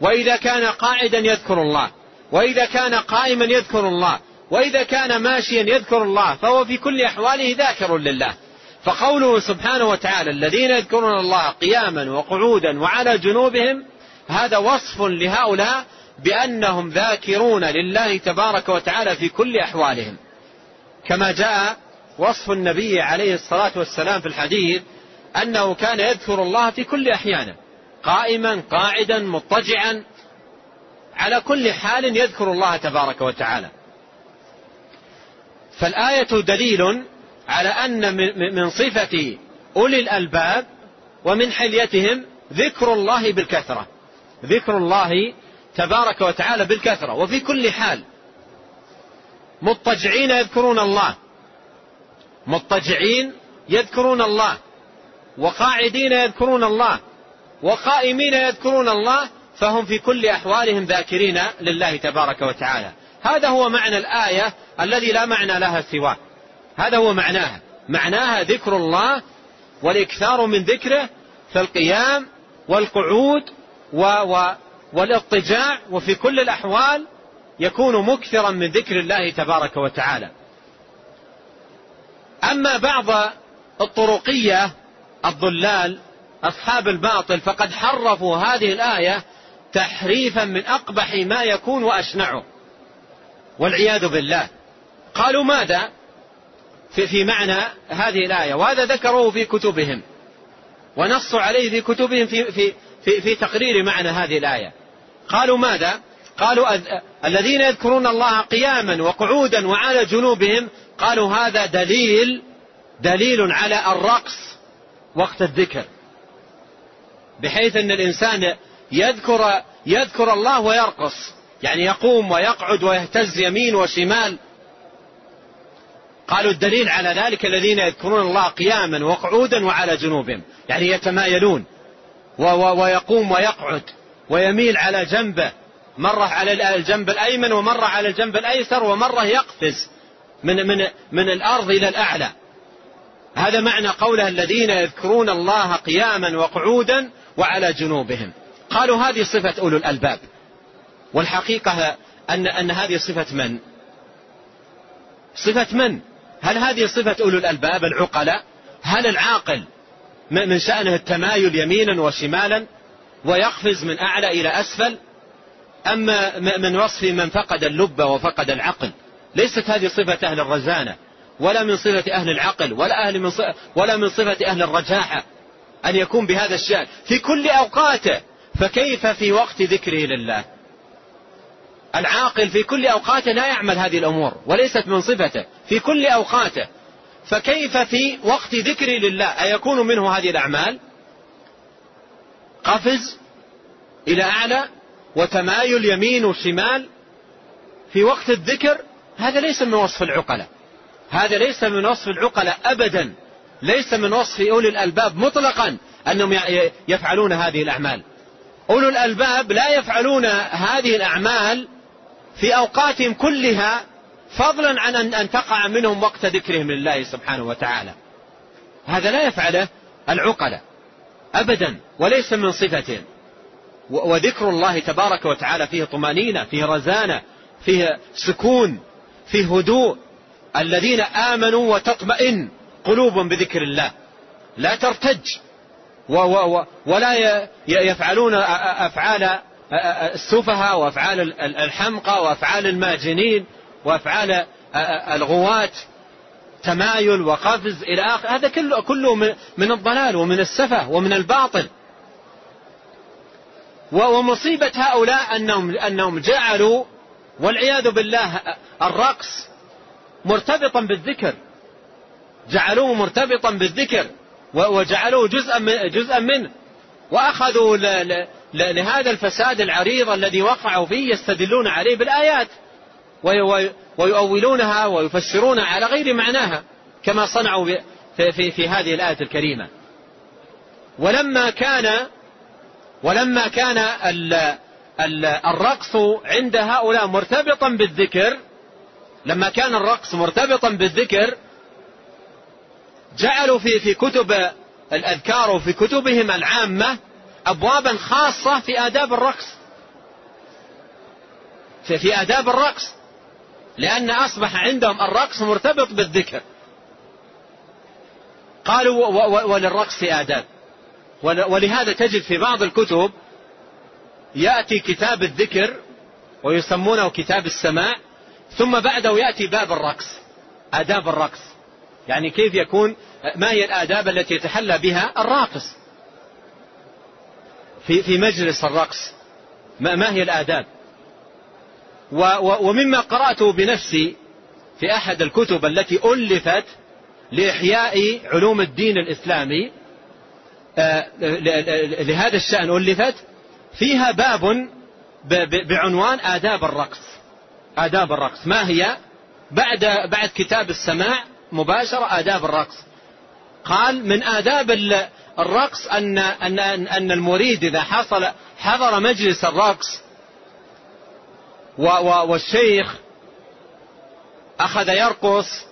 وإذا كان قاعدا يذكر الله وإذا كان قائما يذكر الله وإذا كان ماشيا يذكر الله فهو في كل أحواله ذاكر لله. فقوله سبحانه وتعالى الذين يذكرون الله قياما وقعودا وعلى جنوبهم هذا وصف لهؤلاء بأنهم ذاكرون لله تبارك وتعالى في كل أحوالهم. كما جاء وصف النبي عليه الصلاة والسلام في الحديث أنه كان يذكر الله في كل أحيانه قائما قاعدا مضطجعا على كل حال يذكر الله تبارك وتعالى. فالآية دليل على أن من صفة أولي الألباب ومن حليتهم ذكر الله بالكثرة. ذكر الله تبارك وتعالى بالكثرة. وفي كل حال مضطجعين يذكرون الله. مضطجعين يذكرون الله. وقاعدين يذكرون الله. وقائمين يذكرون الله. فهم في كل أحوالهم ذاكرين لله تبارك وتعالى. هذا هو معنى الآية الذي لا معنى لها سواه. هذا هو معناها. معناها ذكر الله والإكثار من ذكره في القيام والقعود و و والاضطجاع وفي كل الأحوال يكون مكثرا من ذكر الله تبارك وتعالى. أما بعض الطرقية الضلال أصحاب الباطل فقد حرفوا هذه الآية تحريفا من أقبح ما يكون وأشنعه. والعياذ بالله. قالوا ماذا؟ في, في معنى هذه الآية. وهذا ذكروه في كتبهم. ونصوا عليه في كتبهم في, في, في, في تقرير معنى هذه الآية. قالوا ماذا؟ قالوا الذين يذكرون الله قياما وقعودا وعلى جنوبهم قالوا هذا دليل دليل على الرقص وقت الذكر. بحيث أن الإنسان يذكر يذكر الله ويرقص يعني يقوم ويقعد ويهتز يمين وشمال. قالوا الدليل على ذلك الذين يذكرون الله قياما وقعودا وعلى جنوبهم يعني يتمايلون. ويقوم ويقعد ويميل على جنبه. مرة على الجنب الأيمن ومرة على الجنب الأيسر ومرة يقفز من, من, من الأرض إلى الأعلى. هذا معنى قوله الذين يذكرون الله قياما وقعودا وعلى جنوبهم. قالوا هذه صفة أولو الألباب. والحقيقة أن, أن هذه صفة من؟ صفة من؟ هل هذه صفة أولو الألباب العقلاء؟ هل العاقل؟ من شأنه التمايل يمينا وشمالا ويقفز من أعلى إلى أسفل. أما من وصف من فقد اللب وفقد العقل ليست هذه صفة أهل الرزانة ولا من صفة أهل العقل ولا, أهل من صفة ولا من صفة أهل الرجاحة أن يكون بهذا الشأن. في كل أوقاته فكيف في وقت ذكره لله؟ العاقل في كل أوقاته لا يعمل هذه الأمور وليست من صفته. في كل أوقاته فكيف في وقت ذكر لله؟ أيكون منه هذه الأعمال؟ قفز إلى أعلى وتمايل يمين وشمال في وقت الذكر؟ هذا ليس من وصف العقلاء. هذا ليس من وصف العقلاء أبدا. ليس من وصف أولي الألباب مطلقا أنهم يفعلون هذه الأعمال. أولو الألباب لا يفعلون هذه الأعمال في أوقاتهم كلها فضلا عن أن تقع منهم وقت ذكرهم لله سبحانه وتعالى. هذا لا يفعله العقلاء أبدا وليس من صفتهم. وذكر الله تبارك وتعالى فيه طمأنينة فيه رزانة فيه سكون فيه هدوء. الذين آمنوا وتطمئن قلوبهم بذكر الله. لا ترتج. ولا يفعلون أفعال السفهاء وأفعال الحمقى وأفعال الماجنين. وأفعال الغواة تمايل وقفز إلى آخر هذا كله, كله من الضلال ومن السفه ومن الباطل. ومصيبة هؤلاء أنهم, أنهم جعلوا والعياذ بالله الرقص مرتبطا بالذكر. جعلوه مرتبطا بالذكر وجعلوه جزءا من جزءا منه. وأخذوا لهذا الفساد العريض الذي وقعوا فيه يستدلون عليه بالآيات. ويؤولونها ويفسرونها على غير معناها كما صنعوا في, في, في هذه الآية الكريمة. ولما كان ولما كان ال ال الرقص عند هؤلاء مرتبطا بالذكر لما كان الرقص مرتبطا بالذكر جعلوا في في كتب الأذكار وفي كتبهم العامة أبوابا خاصة في آداب الرقص. في, في آداب الرقص. لأن أصبح عندهم الرقص مرتبط بالذكر. قالوا وللرقص آداب. ولهذا تجد في بعض الكتب يأتي كتاب الذكر ويسمونه كتاب السماع ثم بعده يأتي باب الرقص آداب الرقص. يعني كيف يكون ما هي الآداب التي يتحلى بها؟ الراقص. في في مجلس الرقص. ما هي الآداب؟ ومما قرأته بنفسي في أحد الكتب التي ألفت لإحياء علوم الدين الإسلامي آه، لهذا الشأن ألفت فيها باب بعنوان آداب الرقص. آداب الرقص. ما هي؟ بعد بعد كتاب السماع مباشرة آداب الرقص. قال من آداب الرقص أن أن أن المريد إذا حصل حضر مجلس الرقص والشيخ أخذ يرقص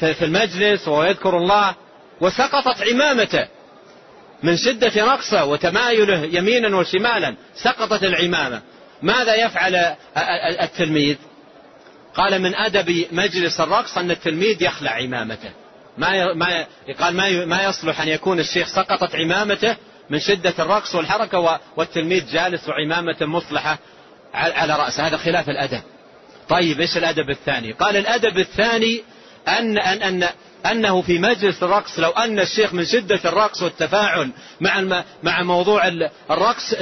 في المجلس ويذكر الله وسقطت عمامته من شدة رقصة وتمايله يمينا وشمالا. سقطت العمامة. ماذا يفعل التلميذ؟ قال من أدب مجلس الرقص أن التلميذ يخلع عمامته. ما ما قال ما ما يصلح أن يكون الشيخ سقطت عمامته من شدة الرقص والحركة والتلميذ جالس وعمامته مصلحة على رأسه. هذا خلاف الأدب. طيب إيش الأدب الثاني؟ قال الأدب الثاني أن, أن, أن أنه في مجلس الرقص لو أن الشيخ من شدة الرقص والتفاعل مع مع موضوع الرقص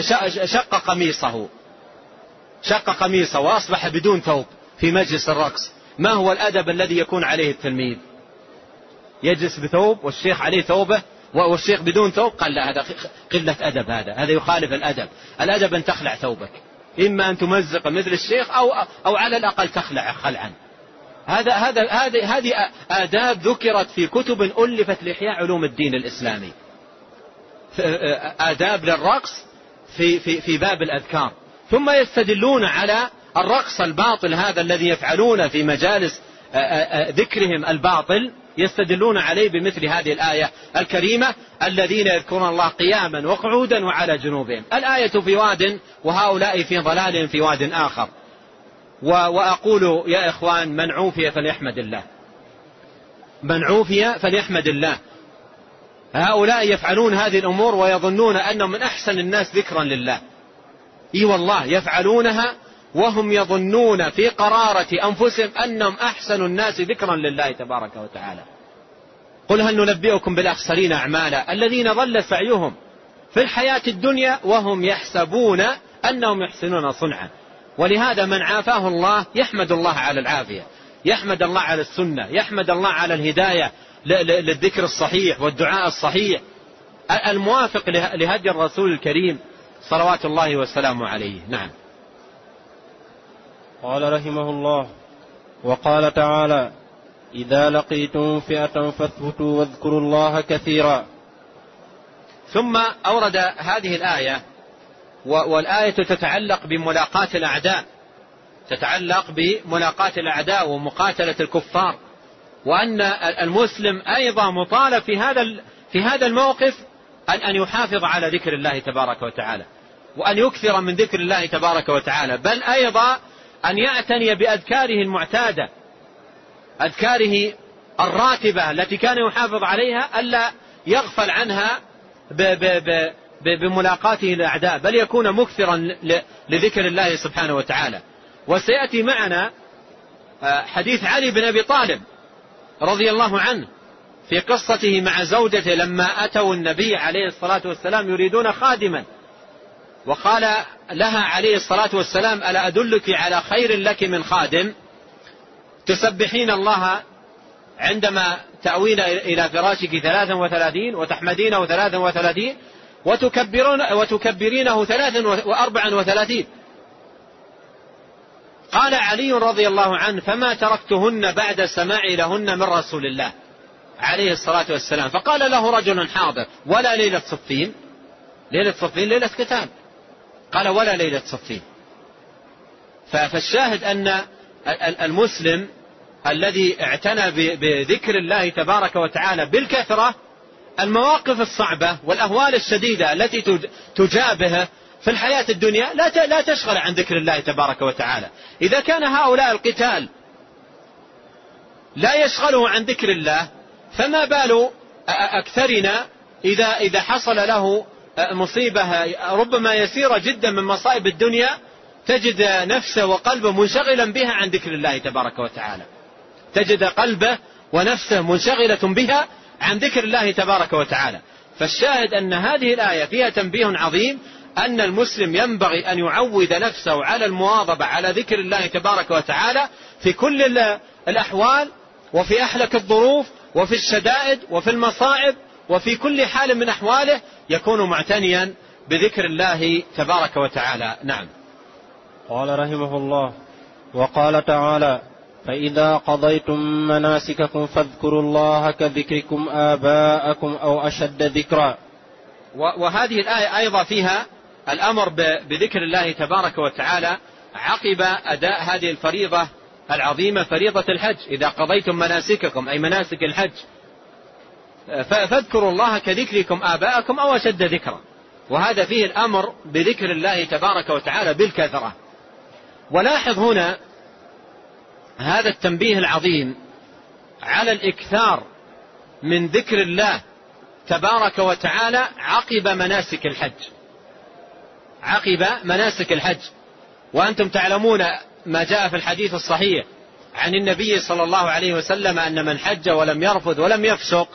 شق قميصه. شق قميصه وأصبح بدون ثوب في مجلس الرقص. ما هو الأدب الذي يكون عليه التلميذ؟ يجلس بثوب والشيخ عليه ثوبه والشيخ بدون ثوب؟ قال لا هذا قلة أدب هذا. هذا يخالف الأدب. الأدب أن تخلع ثوبك. إما أن تمزق مثل الشيخ أو أو على الأقل تخلع خلعا. هذا هذا هذه هذه آداب ذكرت في كتب ألفت لإحياء علوم الدين الإسلامي. آداب للرقص في في في باب الأذكار. ثم يستدلون على الرقص الباطل هذا الذي يفعلون في مجالس ذكرهم الباطل يستدلون عليه بمثل هذه الآية الكريمة الذين يذكرون الله قياما وقعودا وعلى جنوبهم. الآية في واد وهؤلاء في ضلال في واد آخر. وأقول يا إخوان من عوفي فليحمد الله. من عوفي فليحمد الله. هؤلاء يفعلون هذه الأمور ويظنون أنهم من أحسن الناس ذكرا لله. إي والله يفعلونها وهم يظنون في قرارة أنفسهم أنهم أحسن الناس ذكرا لله تبارك وتعالى. قل هل ننبئكم بالأخسرين أعمالا الذين ضل سعيهم في الحياة الدنيا وهم يحسبون أنهم يحسنون صنعا. ولهذا من عافاه الله يحمد الله على العافية يحمد الله على السنة يحمد الله على الهداية للذكر الصحيح والدعاء الصحيح. الموافق لهدي الرسول الكريم صلوات الله وسلامه عليه. نعم. قال رحمه الله وقال تعالى إذا لقيتم فئة فاثبتوا واذكروا الله كثيرا. ثم أورد هذه الآية والآية تتعلق بملاقاة الأعداء تتعلق بملاقاة الأعداء ومقاتلة الكفار وأن المسلم أيضا مطالب في هذا في هذا الموقف أن أن يحافظ على ذكر الله تبارك وتعالى وأن يكثر من ذكر الله تبارك وتعالى بل أيضا أن يعتني بأذكاره المعتادة أذكاره الراتبة التي كان يحافظ عليها ألا يغفل عنها بملاقاته الأعداء بل يكون مكثرا لذكر الله سبحانه وتعالى. وسيأتي معنا آه، حديث علي بن أبي طالب رضي الله عنه في قصته مع زوجته لما أتوا النبي عليه الصلاة والسلام يريدون خادما. وقال لها عليه الصلاة والسلام ألا أدلك على خير لك من خادم؟ تسبحين الله عندما تأوين إلى فراشك ثلاثا وثلاثين وتحمدينه ثلاثا وثلاثين وتكبرون وتكبرينه ثلاثا وأربعا وثلاثين. قال علي رضي الله عنه فما تركتهن بعد سماعي لهن من رسول الله. عليه الصلاة والسلام. فقال له رجل حاضر ولا ليلة صفين. ليلة صفين ليلة قتال. قال ولا ليلة صفين. فالشاهد أن المسلم الذي اعتنى بذكر الله تبارك وتعالى بالكثرة المواقف الصعبة والأهوال الشديدة التي تجابهه في الحياة الدنيا لا لا تشغل عن ذكر الله تبارك وتعالى. إذا كان هؤلاء القتال لا يشغله عن ذكر الله فما بال أكثرنا إذا إذا حصل له مصيبة ربما يسيرة جدا من مصائب الدنيا تجد نفسه وقلبه منشغلا بها عن ذكر الله تبارك وتعالى. تجد قلبه ونفسه منشغلة بها عن ذكر الله تبارك وتعالى. فالشاهد أن هذه الآية فيها تنبيه عظيم أن المسلم ينبغي أن يعود نفسه على المواظبة على ذكر الله تبارك وتعالى في كل الأحوال وفي أحلك الظروف وفي الشدائد وفي المصائب وفي كل حال من أحواله يكون معتنيا بذكر الله تبارك وتعالى. نعم. قال رحمه الله وقال تعالى فإذا قضيتم مناسككم فاذكروا الله كذكركم آباءكم أو أشد ذكرا. وهذه الآية أيضا فيها الأمر بذكر الله تبارك وتعالى عقب أداء هذه الفريضة العظيمة فريضة الحج. إذا قضيتم مناسككم أي مناسك الحج فاذكروا الله كذكركم آباءكم أو أشد ذكرا. وهذا فيه الأمر بذكر الله تبارك وتعالى بالكثرة. ولاحظ هنا هذا التنبيه العظيم على الإكثار من ذكر الله تبارك وتعالى عقب مناسك الحج. عقب مناسك الحج. وأنتم تعلمون ما جاء في الحديث الصحيح عن النبي صلى الله عليه وسلم أن من حج ولم يرفض ولم يفسق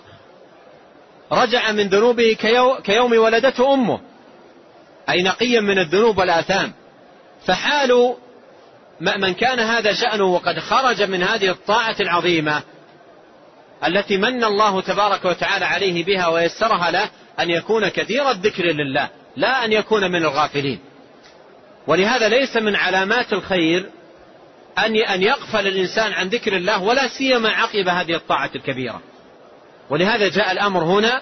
رجع من ذنوبه كيوم ولدته أمه. أي نقيا من الذنوب والآثام. فحال من كان هذا شأنه وقد خرج من هذه الطاعة العظيمة التي من الله تبارك وتعالى عليه بها ويسرها له أن يكون كثير الذكر لله لا أن يكون من الغافلين. ولهذا ليس من علامات الخير أن أن يغفل الإنسان عن ذكر الله ولا سيما عقب هذه الطاعة الكبيرة. ولهذا جاء الأمر هنا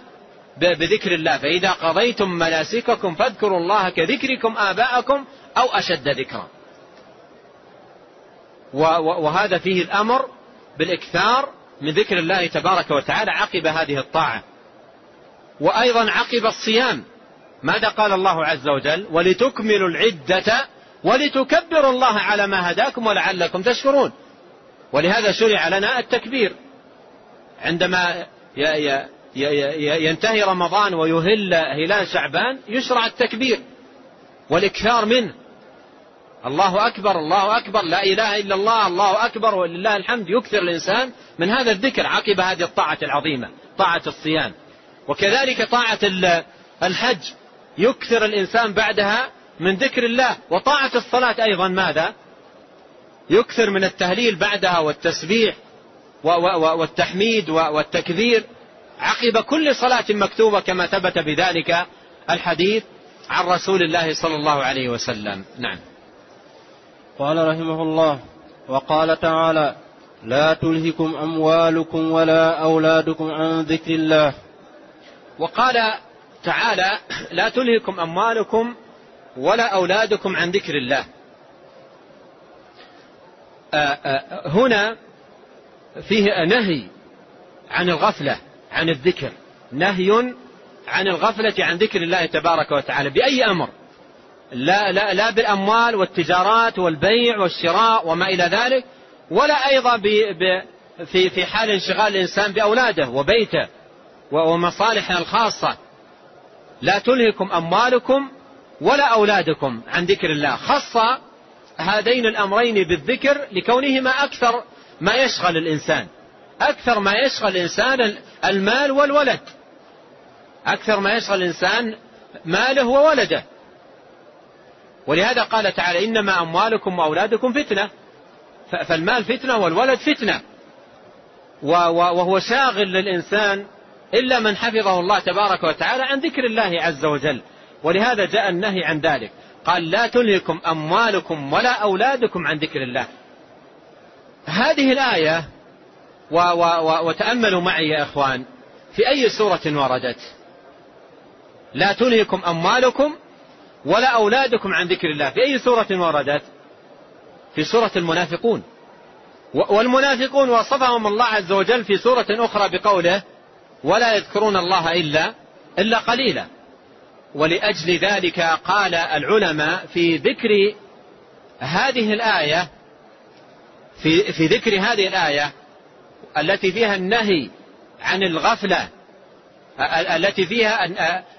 بذكر الله. فإذا قضيتم مناسككم فاذكروا الله كذكركم آباءكم أو أشد ذكرا. وهذا فيه الأمر بالإكثار من ذكر الله تبارك وتعالى عقب هذه الطاعة. وأيضا عقب الصيام. ماذا قال الله عز وجل؟ ولتكملوا العدة ولتكبروا الله على ما هداكم ولعلكم تشكرون. ولهذا شرع لنا التكبير. عندما ينتهي رمضان ويهل هلال شعبان يشرع التكبير والإكثار منه. الله أكبر الله أكبر لا إله إلا الله الله أكبر ولله الحمد. يكثر الإنسان من هذا الذكر عقب هذه الطاعة العظيمة طاعة الصيام. وكذلك طاعة الحج يكثر الإنسان بعدها من ذكر الله. وطاعة الصلاة أيضا ماذا؟ يكثر من التهليل بعدها والتسبيح. والتحميد والتكبير عقب كل صلاة مكتوبة كما ثبت بذلك الحديث عن رسول الله صلى الله عليه وسلم. نعم. قال رحمه الله وقال تعالى لا تلهكم أموالكم ولا أولادكم عن ذكر الله. وقال تعالى لا تلهكم أموالكم ولا أولادكم عن ذكر الله. آه، آه، هنا فيه نهي عن الغفلة عن الذكر. نهي عن الغفلة عن ذكر الله تبارك وتعالى بأي أمر؟ لا, لا, لا بالأموال والتجارات والبيع والشراء وما إلى ذلك ولا أيضا ب ب في, في حال انشغال الإنسان بأولاده وبيته ومصالحه الخاصة. لا تلهكم أموالكم ولا أولادكم عن ذكر الله. خص هذين الأمرين بالذكر لكونهما أكثر ما يشغل الإنسان. أكثر ما يشغل الإنسان المال والولد. أكثر ما يشغل الإنسان ماله وولده. ولهذا قال تعالى إنما أموالكم وأولادكم فتنة. فالمال فتنة والولد فتنة. وهو شاغل للإنسان إلا من حفظه الله تبارك وتعالى عن ذكر الله عز وجل. ولهذا جاء النهي عن ذلك. قال لا تلهكم أموالكم ولا أولادكم عن ذكر الله. هذه الآية و و و وتأملوا معي يا إخوان في أي سورة وردت؟ لا تلهكم أموالكم ولا أولادكم عن ذكر الله. في أي سورة وردت؟ في سورة المنافقون. والمنافقون وصفهم الله عز وجل في سورة أخرى بقوله ولا يذكرون الله إلا إلا قليلا. ولأجل ذلك قال العلماء في ذكر هذه الآية في, في ذكر هذه الآية التي فيها النهي عن الغفلة التي فيها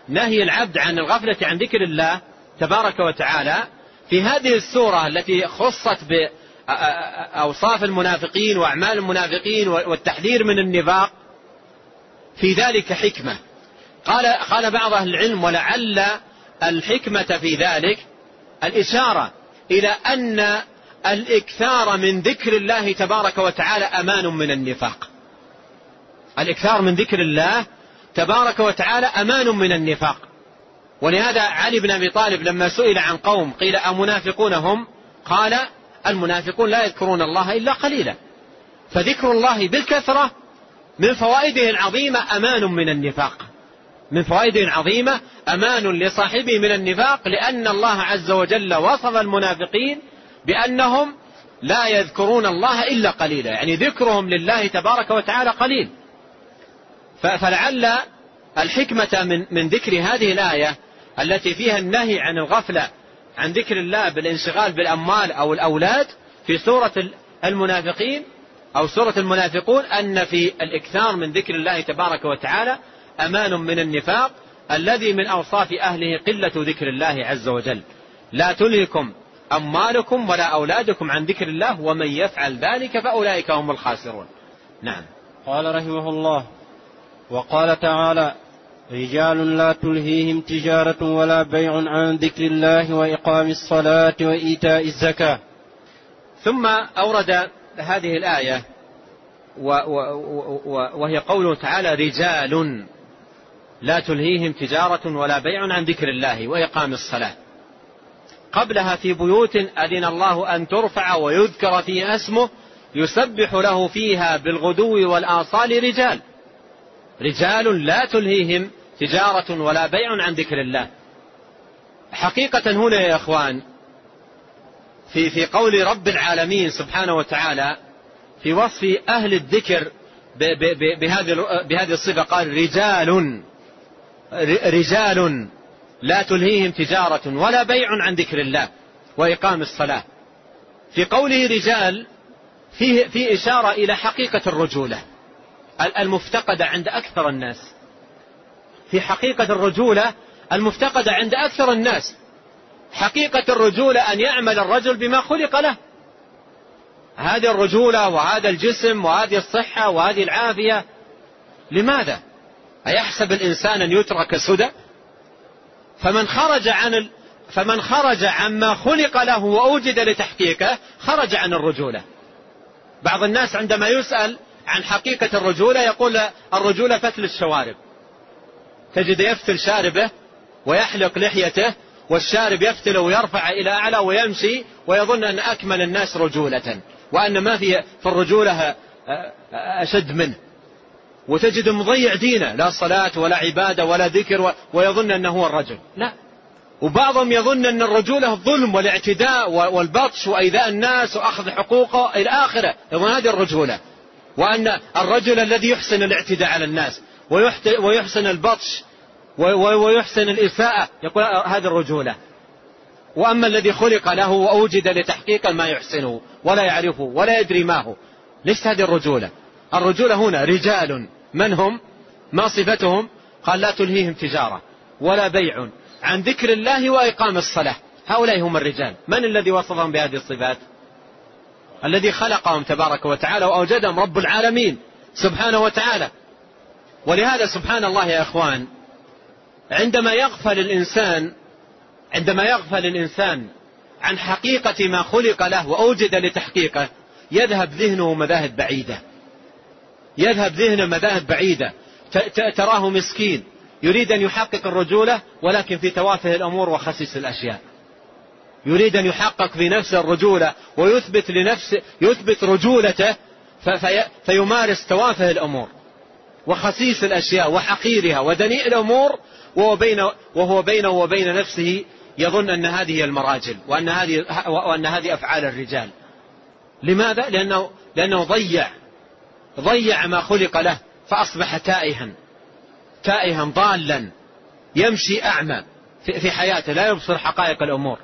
نهي العبد عن الغفلة عن ذكر الله تبارك وتعالى. في هذه السورة التي خصت بأوصاف المنافقين وأعمال المنافقين والتحذير من النفاق في ذلك حكمة. قال قال بعض أهل العلم ولعل الحكمة في ذلك الإشارة إلى أن الإكثار من ذكر الله تبارك وتعالى أمان من النفاق. الإكثار من ذكر الله تبارك وتعالى أمان من النفاق. ولهذا علي بن أبي طالب لما سئل عن قوم قيل أمنافقون هم قال المنافقون لا يذكرون الله إلا قليلا. فذكر الله بالكثرة من فوائده العظيمة أمان من النفاق. من فوائده العظيمة أمان لصاحبه من النفاق لأن الله عز وجل وصف المنافقين بأنهم لا يذكرون الله إلا قليلا يعني ذكرهم لله تبارك وتعالى قليل. فلعل الحكمة من, من ذكر هذه الآية التي فيها النهي عن الغفلة عن ذكر الله بالانشغال بالأموال أو الأولاد في سورة المنافقين أو سورة المنافقون أن في الإكثار من ذكر الله تبارك وتعالى أمان من النفاق الذي من أوصاف أهله قلة ذكر الله عز وجل. لا تلهكم أموالكم ولا أولادكم عن ذكر الله ومن يفعل ذلك فأولئك هم الخاسرون. نعم. قال رحمه الله وقال تعالى رجال لا تلهيهم تجارة ولا بيع عن ذكر الله وإقام الصلاة وإيتاء الزكاة. ثم أورد هذه الآية وهي قوله تعالى رجال لا تلهيهم تجارة ولا بيع عن ذكر الله وإقام الصلاة. قبلها في بيوت أذن الله أن ترفع ويذكر فيها اسمه يسبح له فيها بالغدو والآصال رجال. رجال لا تلهيهم تجارة ولا بيع عن ذكر الله. حقيقة هنا يا إخوان في في قول رب العالمين سبحانه وتعالى في وصف أهل الذكر بهذه بهذه الصفة قال رجال رجال. لا تلهيهم تجارة ولا بيع عن ذكر الله وإقام الصلاة. في قوله رجال فيه في إشارة إلى حقيقة الرجولة المفتقدة عند أكثر الناس. في حقيقة الرجولة المفتقدة عند أكثر الناس. حقيقة الرجولة أن يعمل الرجل بما خلق له. هذه الرجولة وهذا الجسم وهذه الصحة وهذه العافية. لماذا؟ أيحسب الإنسان أن يترك سدى؟ فمن خرج عن فمن خرج عما خلق له وأوجد لتحقيقه خرج عن الرجولة. بعض الناس عندما يسأل عن حقيقة الرجولة يقول الرجولة فتل الشوارب. تجد يفتل شاربه ويحلق لحيته والشارب يفتل ويرفع إلى أعلى ويمشي ويظن أن أكمل الناس رجولة وأن ما في في الرجولة أشد منه. وتجد مضيع دينه لا صلاة ولا عبادة ولا ذكر ويظن أنه هو الرجل. لا. وبعضهم يظن أن الرجولة الظلم والاعتداء والبطش وإيذاء الناس وأخذ حقوقه إلى آخره. يظن هذه الرجولة. وأن الرجل الذي يحسن الاعتداء على الناس ويحسن البطش ويحسن الإساءة يقول هذه الرجولة. وأما الذي خلق له وأوجد لتحقيق ما يحسنه ولا يعرفه ولا يدري ما هو ليس هذه الرجولة. الرجولة هنا رجال من هم؟ ما صفتهم؟ قال لا تلهيهم تجارة ولا بيع عن ذكر الله وإقام الصلاة. هؤلاء هم الرجال. من الذي وصفهم بهذه الصفات؟ الذي خلقهم تبارك وتعالى وأوجدهم رب العالمين سبحانه وتعالى. ولهذا سبحان الله يا إخوان عندما يغفل الإنسان عندما يغفل الإنسان عن حقيقة ما خلق له وأوجد لتحقيقه يذهب ذهنه مذاهب بعيدة. يذهب ذهنه مذاهب بعيدة تراه مسكين يريد أن يحقق الرجولة ولكن في توافه الأمور وخسيس الأشياء. يريد أن يحقق في نفسه الرجولة ويثبت لنفسه يثبت رجولته في فيمارس توافه الأمور وخسيس الأشياء وحقيرها ودنيء الأمور وهو, بين وهو بينه وبين نفسه يظن أن هذه المراجل وأن هذه, وأن هذه أفعال الرجال. لماذا؟ لأنه, لأنه ضيع. ضيع ما خلق له فأصبح تائها تائها ضالا يمشي أعمى في حياته لا يبصر حقائق الأمور.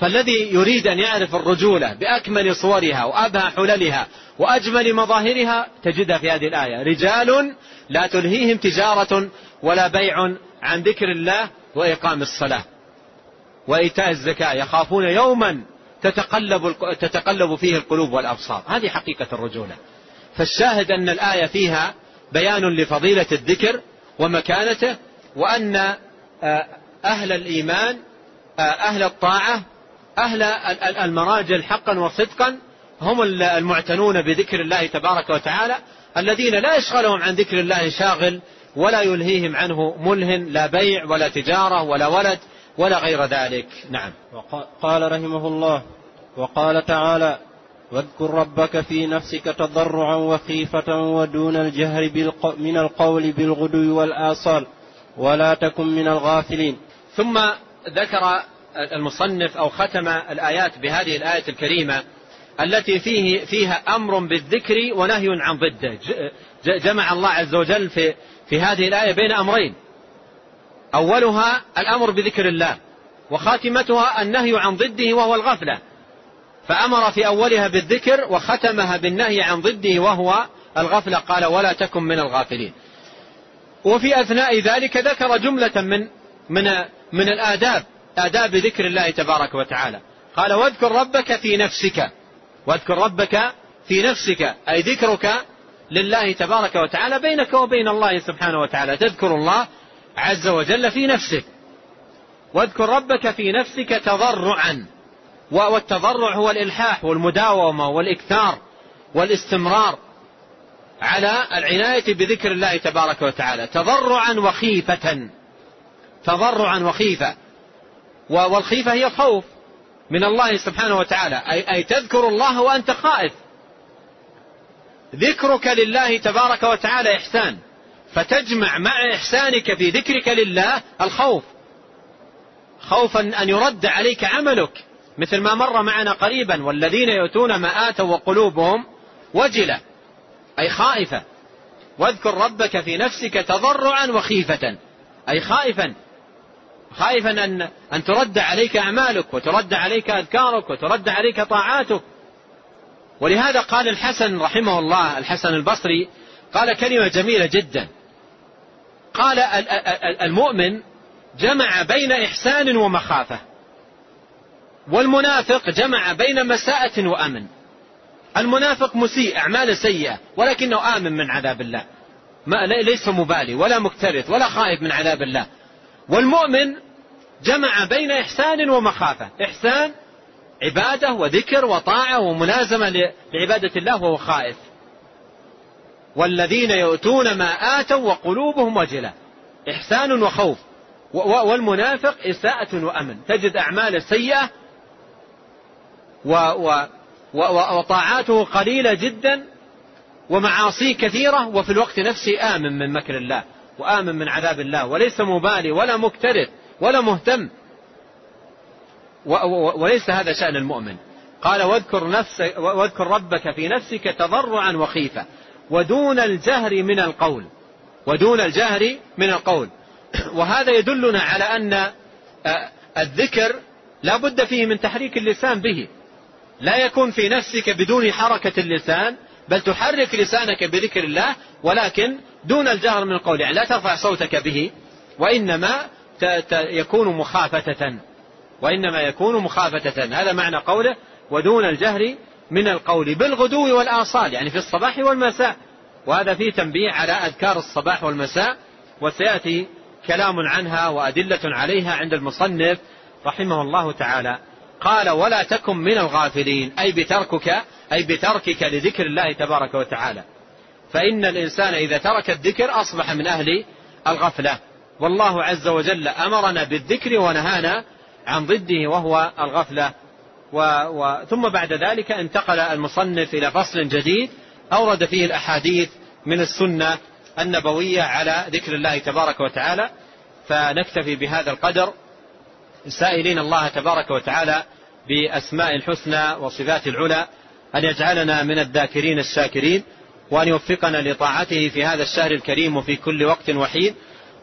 فالذي يريد أن يعرف الرجولة بأكمل صورها وأبهى حللها وأجمل مظاهرها تجدها في هذه الآية. رجال لا تلهيهم تجارة ولا بيع عن ذكر الله وإقام الصلاة وإيتاء الزكاة يخافون يوما تتقلب, تتقلب فيه القلوب والأبصار. هذه حقيقة الرجولة. فالشاهد أن الآية فيها بيان لفضيلة الذكر ومكانته وأن آه، أهل الإيمان آه، أهل الطاعة أهل المراجل حقا وصدقا هم المعتنون بذكر الله تبارك وتعالى الذين لا يشغلهم عن ذكر الله شاغل ولا يلهيهم عنه ملهن لا بيع ولا تجارة ولا ولد ولا غير ذلك. نعم. قال رحمه الله وقال تعالى واذكر ربك في نفسك تضرعا وخيفة ودون الجهر من القول بالغدو والآصال ولا تكن من الغافلين. ثم ذكر المصنف أو ختم الآيات بهذه الآية الكريمة التي فيه فيها أمر بالذكر ونهي عن ضده. جمع الله عز وجل في في هذه الآية بين أمرين. أولها الأمر بذكر الله وخاتمتها النهي عن ضده وهو الغفلة. فأمر في أولها بالذكر وختمها بالنهي عن ضده وهو الغفلة قال ولا تكن من الغافلين. وفي أثناء ذلك ذكر جملة من من من الآداب آداب ذكر الله تبارك وتعالى. قال واذكر ربك في نفسك واذكر ربك في نفسك أي ذكرك لله تبارك وتعالى بينك وبين الله سبحانه وتعالى. تذكر الله عز وجل في نفسك. واذكر ربك في نفسك تضرعا. والتضرع هو الإلحاح والمداومة والإكثار والاستمرار على العناية بذكر الله تبارك وتعالى. تضرعا وخيفة. تضرعا وخيفة. والخيفة هي الخوف من الله سبحانه وتعالى. أي, أي تذكر الله وأنت خائف. ذكرك لله تبارك وتعالى إحسان. فتجمع مع إحسانك في ذكرك لله الخوف. خوفا أن يرد عليك عملك. مثل ما مر معنا قريبا والذين يؤتون ما آتوا وقلوبهم وجلة أي خائفة واذكر ربك في نفسك تضرعا وخيفة. أي خائفا. خائفا أن, أن ترد عليك أعمالك وترد عليك أذكارك وترد عليك طاعاتك. ولهذا قال الحسن رحمه الله الحسن البصري قال كلمة جميلة جدا. قال المؤمن جمع بين إحسان ومخافة. والمنافق جمع بين مساءة وأمن. المنافق مسيء أعمال سيئة ولكنه آمن من عذاب الله. ما ليس مبالي ولا مكترث ولا خائف من عذاب الله. والمؤمن جمع بين إحسان ومخافة. إحسان عبادة وذكر وطاعة وملازمة لعبادة الله وهو خائف. والذين يؤتون ما آتوا وقلوبهم وجلة. إحسان وخوف. والمنافق إساءة وأمن. تجد أعمال سيئة وطاعاته قليلة جدا ومعاصيه كثيرة وفي الوقت نفسه آمن من مكر الله وآمن من عذاب الله وليس مبالي ولا مكترث ولا مهتم. وليس هذا شأن المؤمن. قال واذكر, نفسك واذكر ربك في نفسك تضرعا وخيفة ودون الجهر من القول ودون الجهر من القول. وهذا يدلنا على أن الذكر لا بد فيه من تحريك اللسان به. لا يكون في نفسك بدون حركة اللسان بل تحرك لسانك بذكر الله ولكن دون الجهر من القول. يعني لا ترفع صوتك به وإنما يكون مخافتة. وإنما يكون مخافتة. هذا معنى قوله ودون الجهر من القول. بالغدو والآصال يعني في الصباح والمساء. وهذا فيه تنبيه على أذكار الصباح والمساء وسيأتي كلام عنها وأدلة عليها عند المصنف رحمه الله تعالى. قال ولا تكن من الغافلين أي بتركك أي بتركك لذكر الله تبارك وتعالى. فإن الإنسان إذا ترك الذكر أصبح من أهل الغفلة. والله عز وجل أمرنا بالذكر ونهانا عن ضده وهو الغفلة. و و ثم بعد ذلك انتقل المصنف إلى فصل جديد أورد فيه الأحاديث من السنة النبوية على ذكر الله تبارك وتعالى. فنكتفي بهذا القدر سائلين الله تبارك وتعالى بأسماء الحسنى وصفات العلى أن يجعلنا من الذاكرين الشاكرين وأن يوفقنا لطاعته في هذا الشهر الكريم وفي كل وقت وحين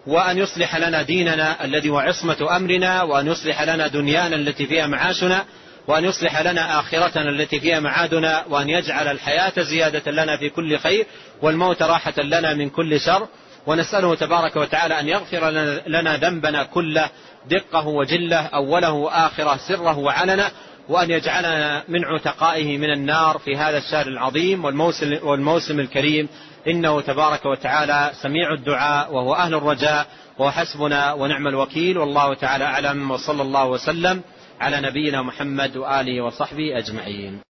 وأن يصلح لنا ديننا الذي هو عصمة أمرنا وأن يصلح لنا دنيانا التي فيها معاشنا وأن يصلح لنا آخرتنا التي فيها معادنا وأن يجعل الحياة زيادة لنا في كل خير والموت راحة لنا من كل شر ونسأله تبارك وتعالى أن يغفر لنا ذنبنا كله دقه وجله أوله وآخره سره وعلنه وأن يجعلنا من عتقائه من النار في هذا الشهر العظيم والموسم, والموسم الكريم. إنه تبارك وتعالى سميع الدعاء وهو أهل الرجاء وحسبنا ونعم الوكيل. والله تعالى أعلم وصلى الله وسلم على نبينا محمد وآله وصحبه أجمعين.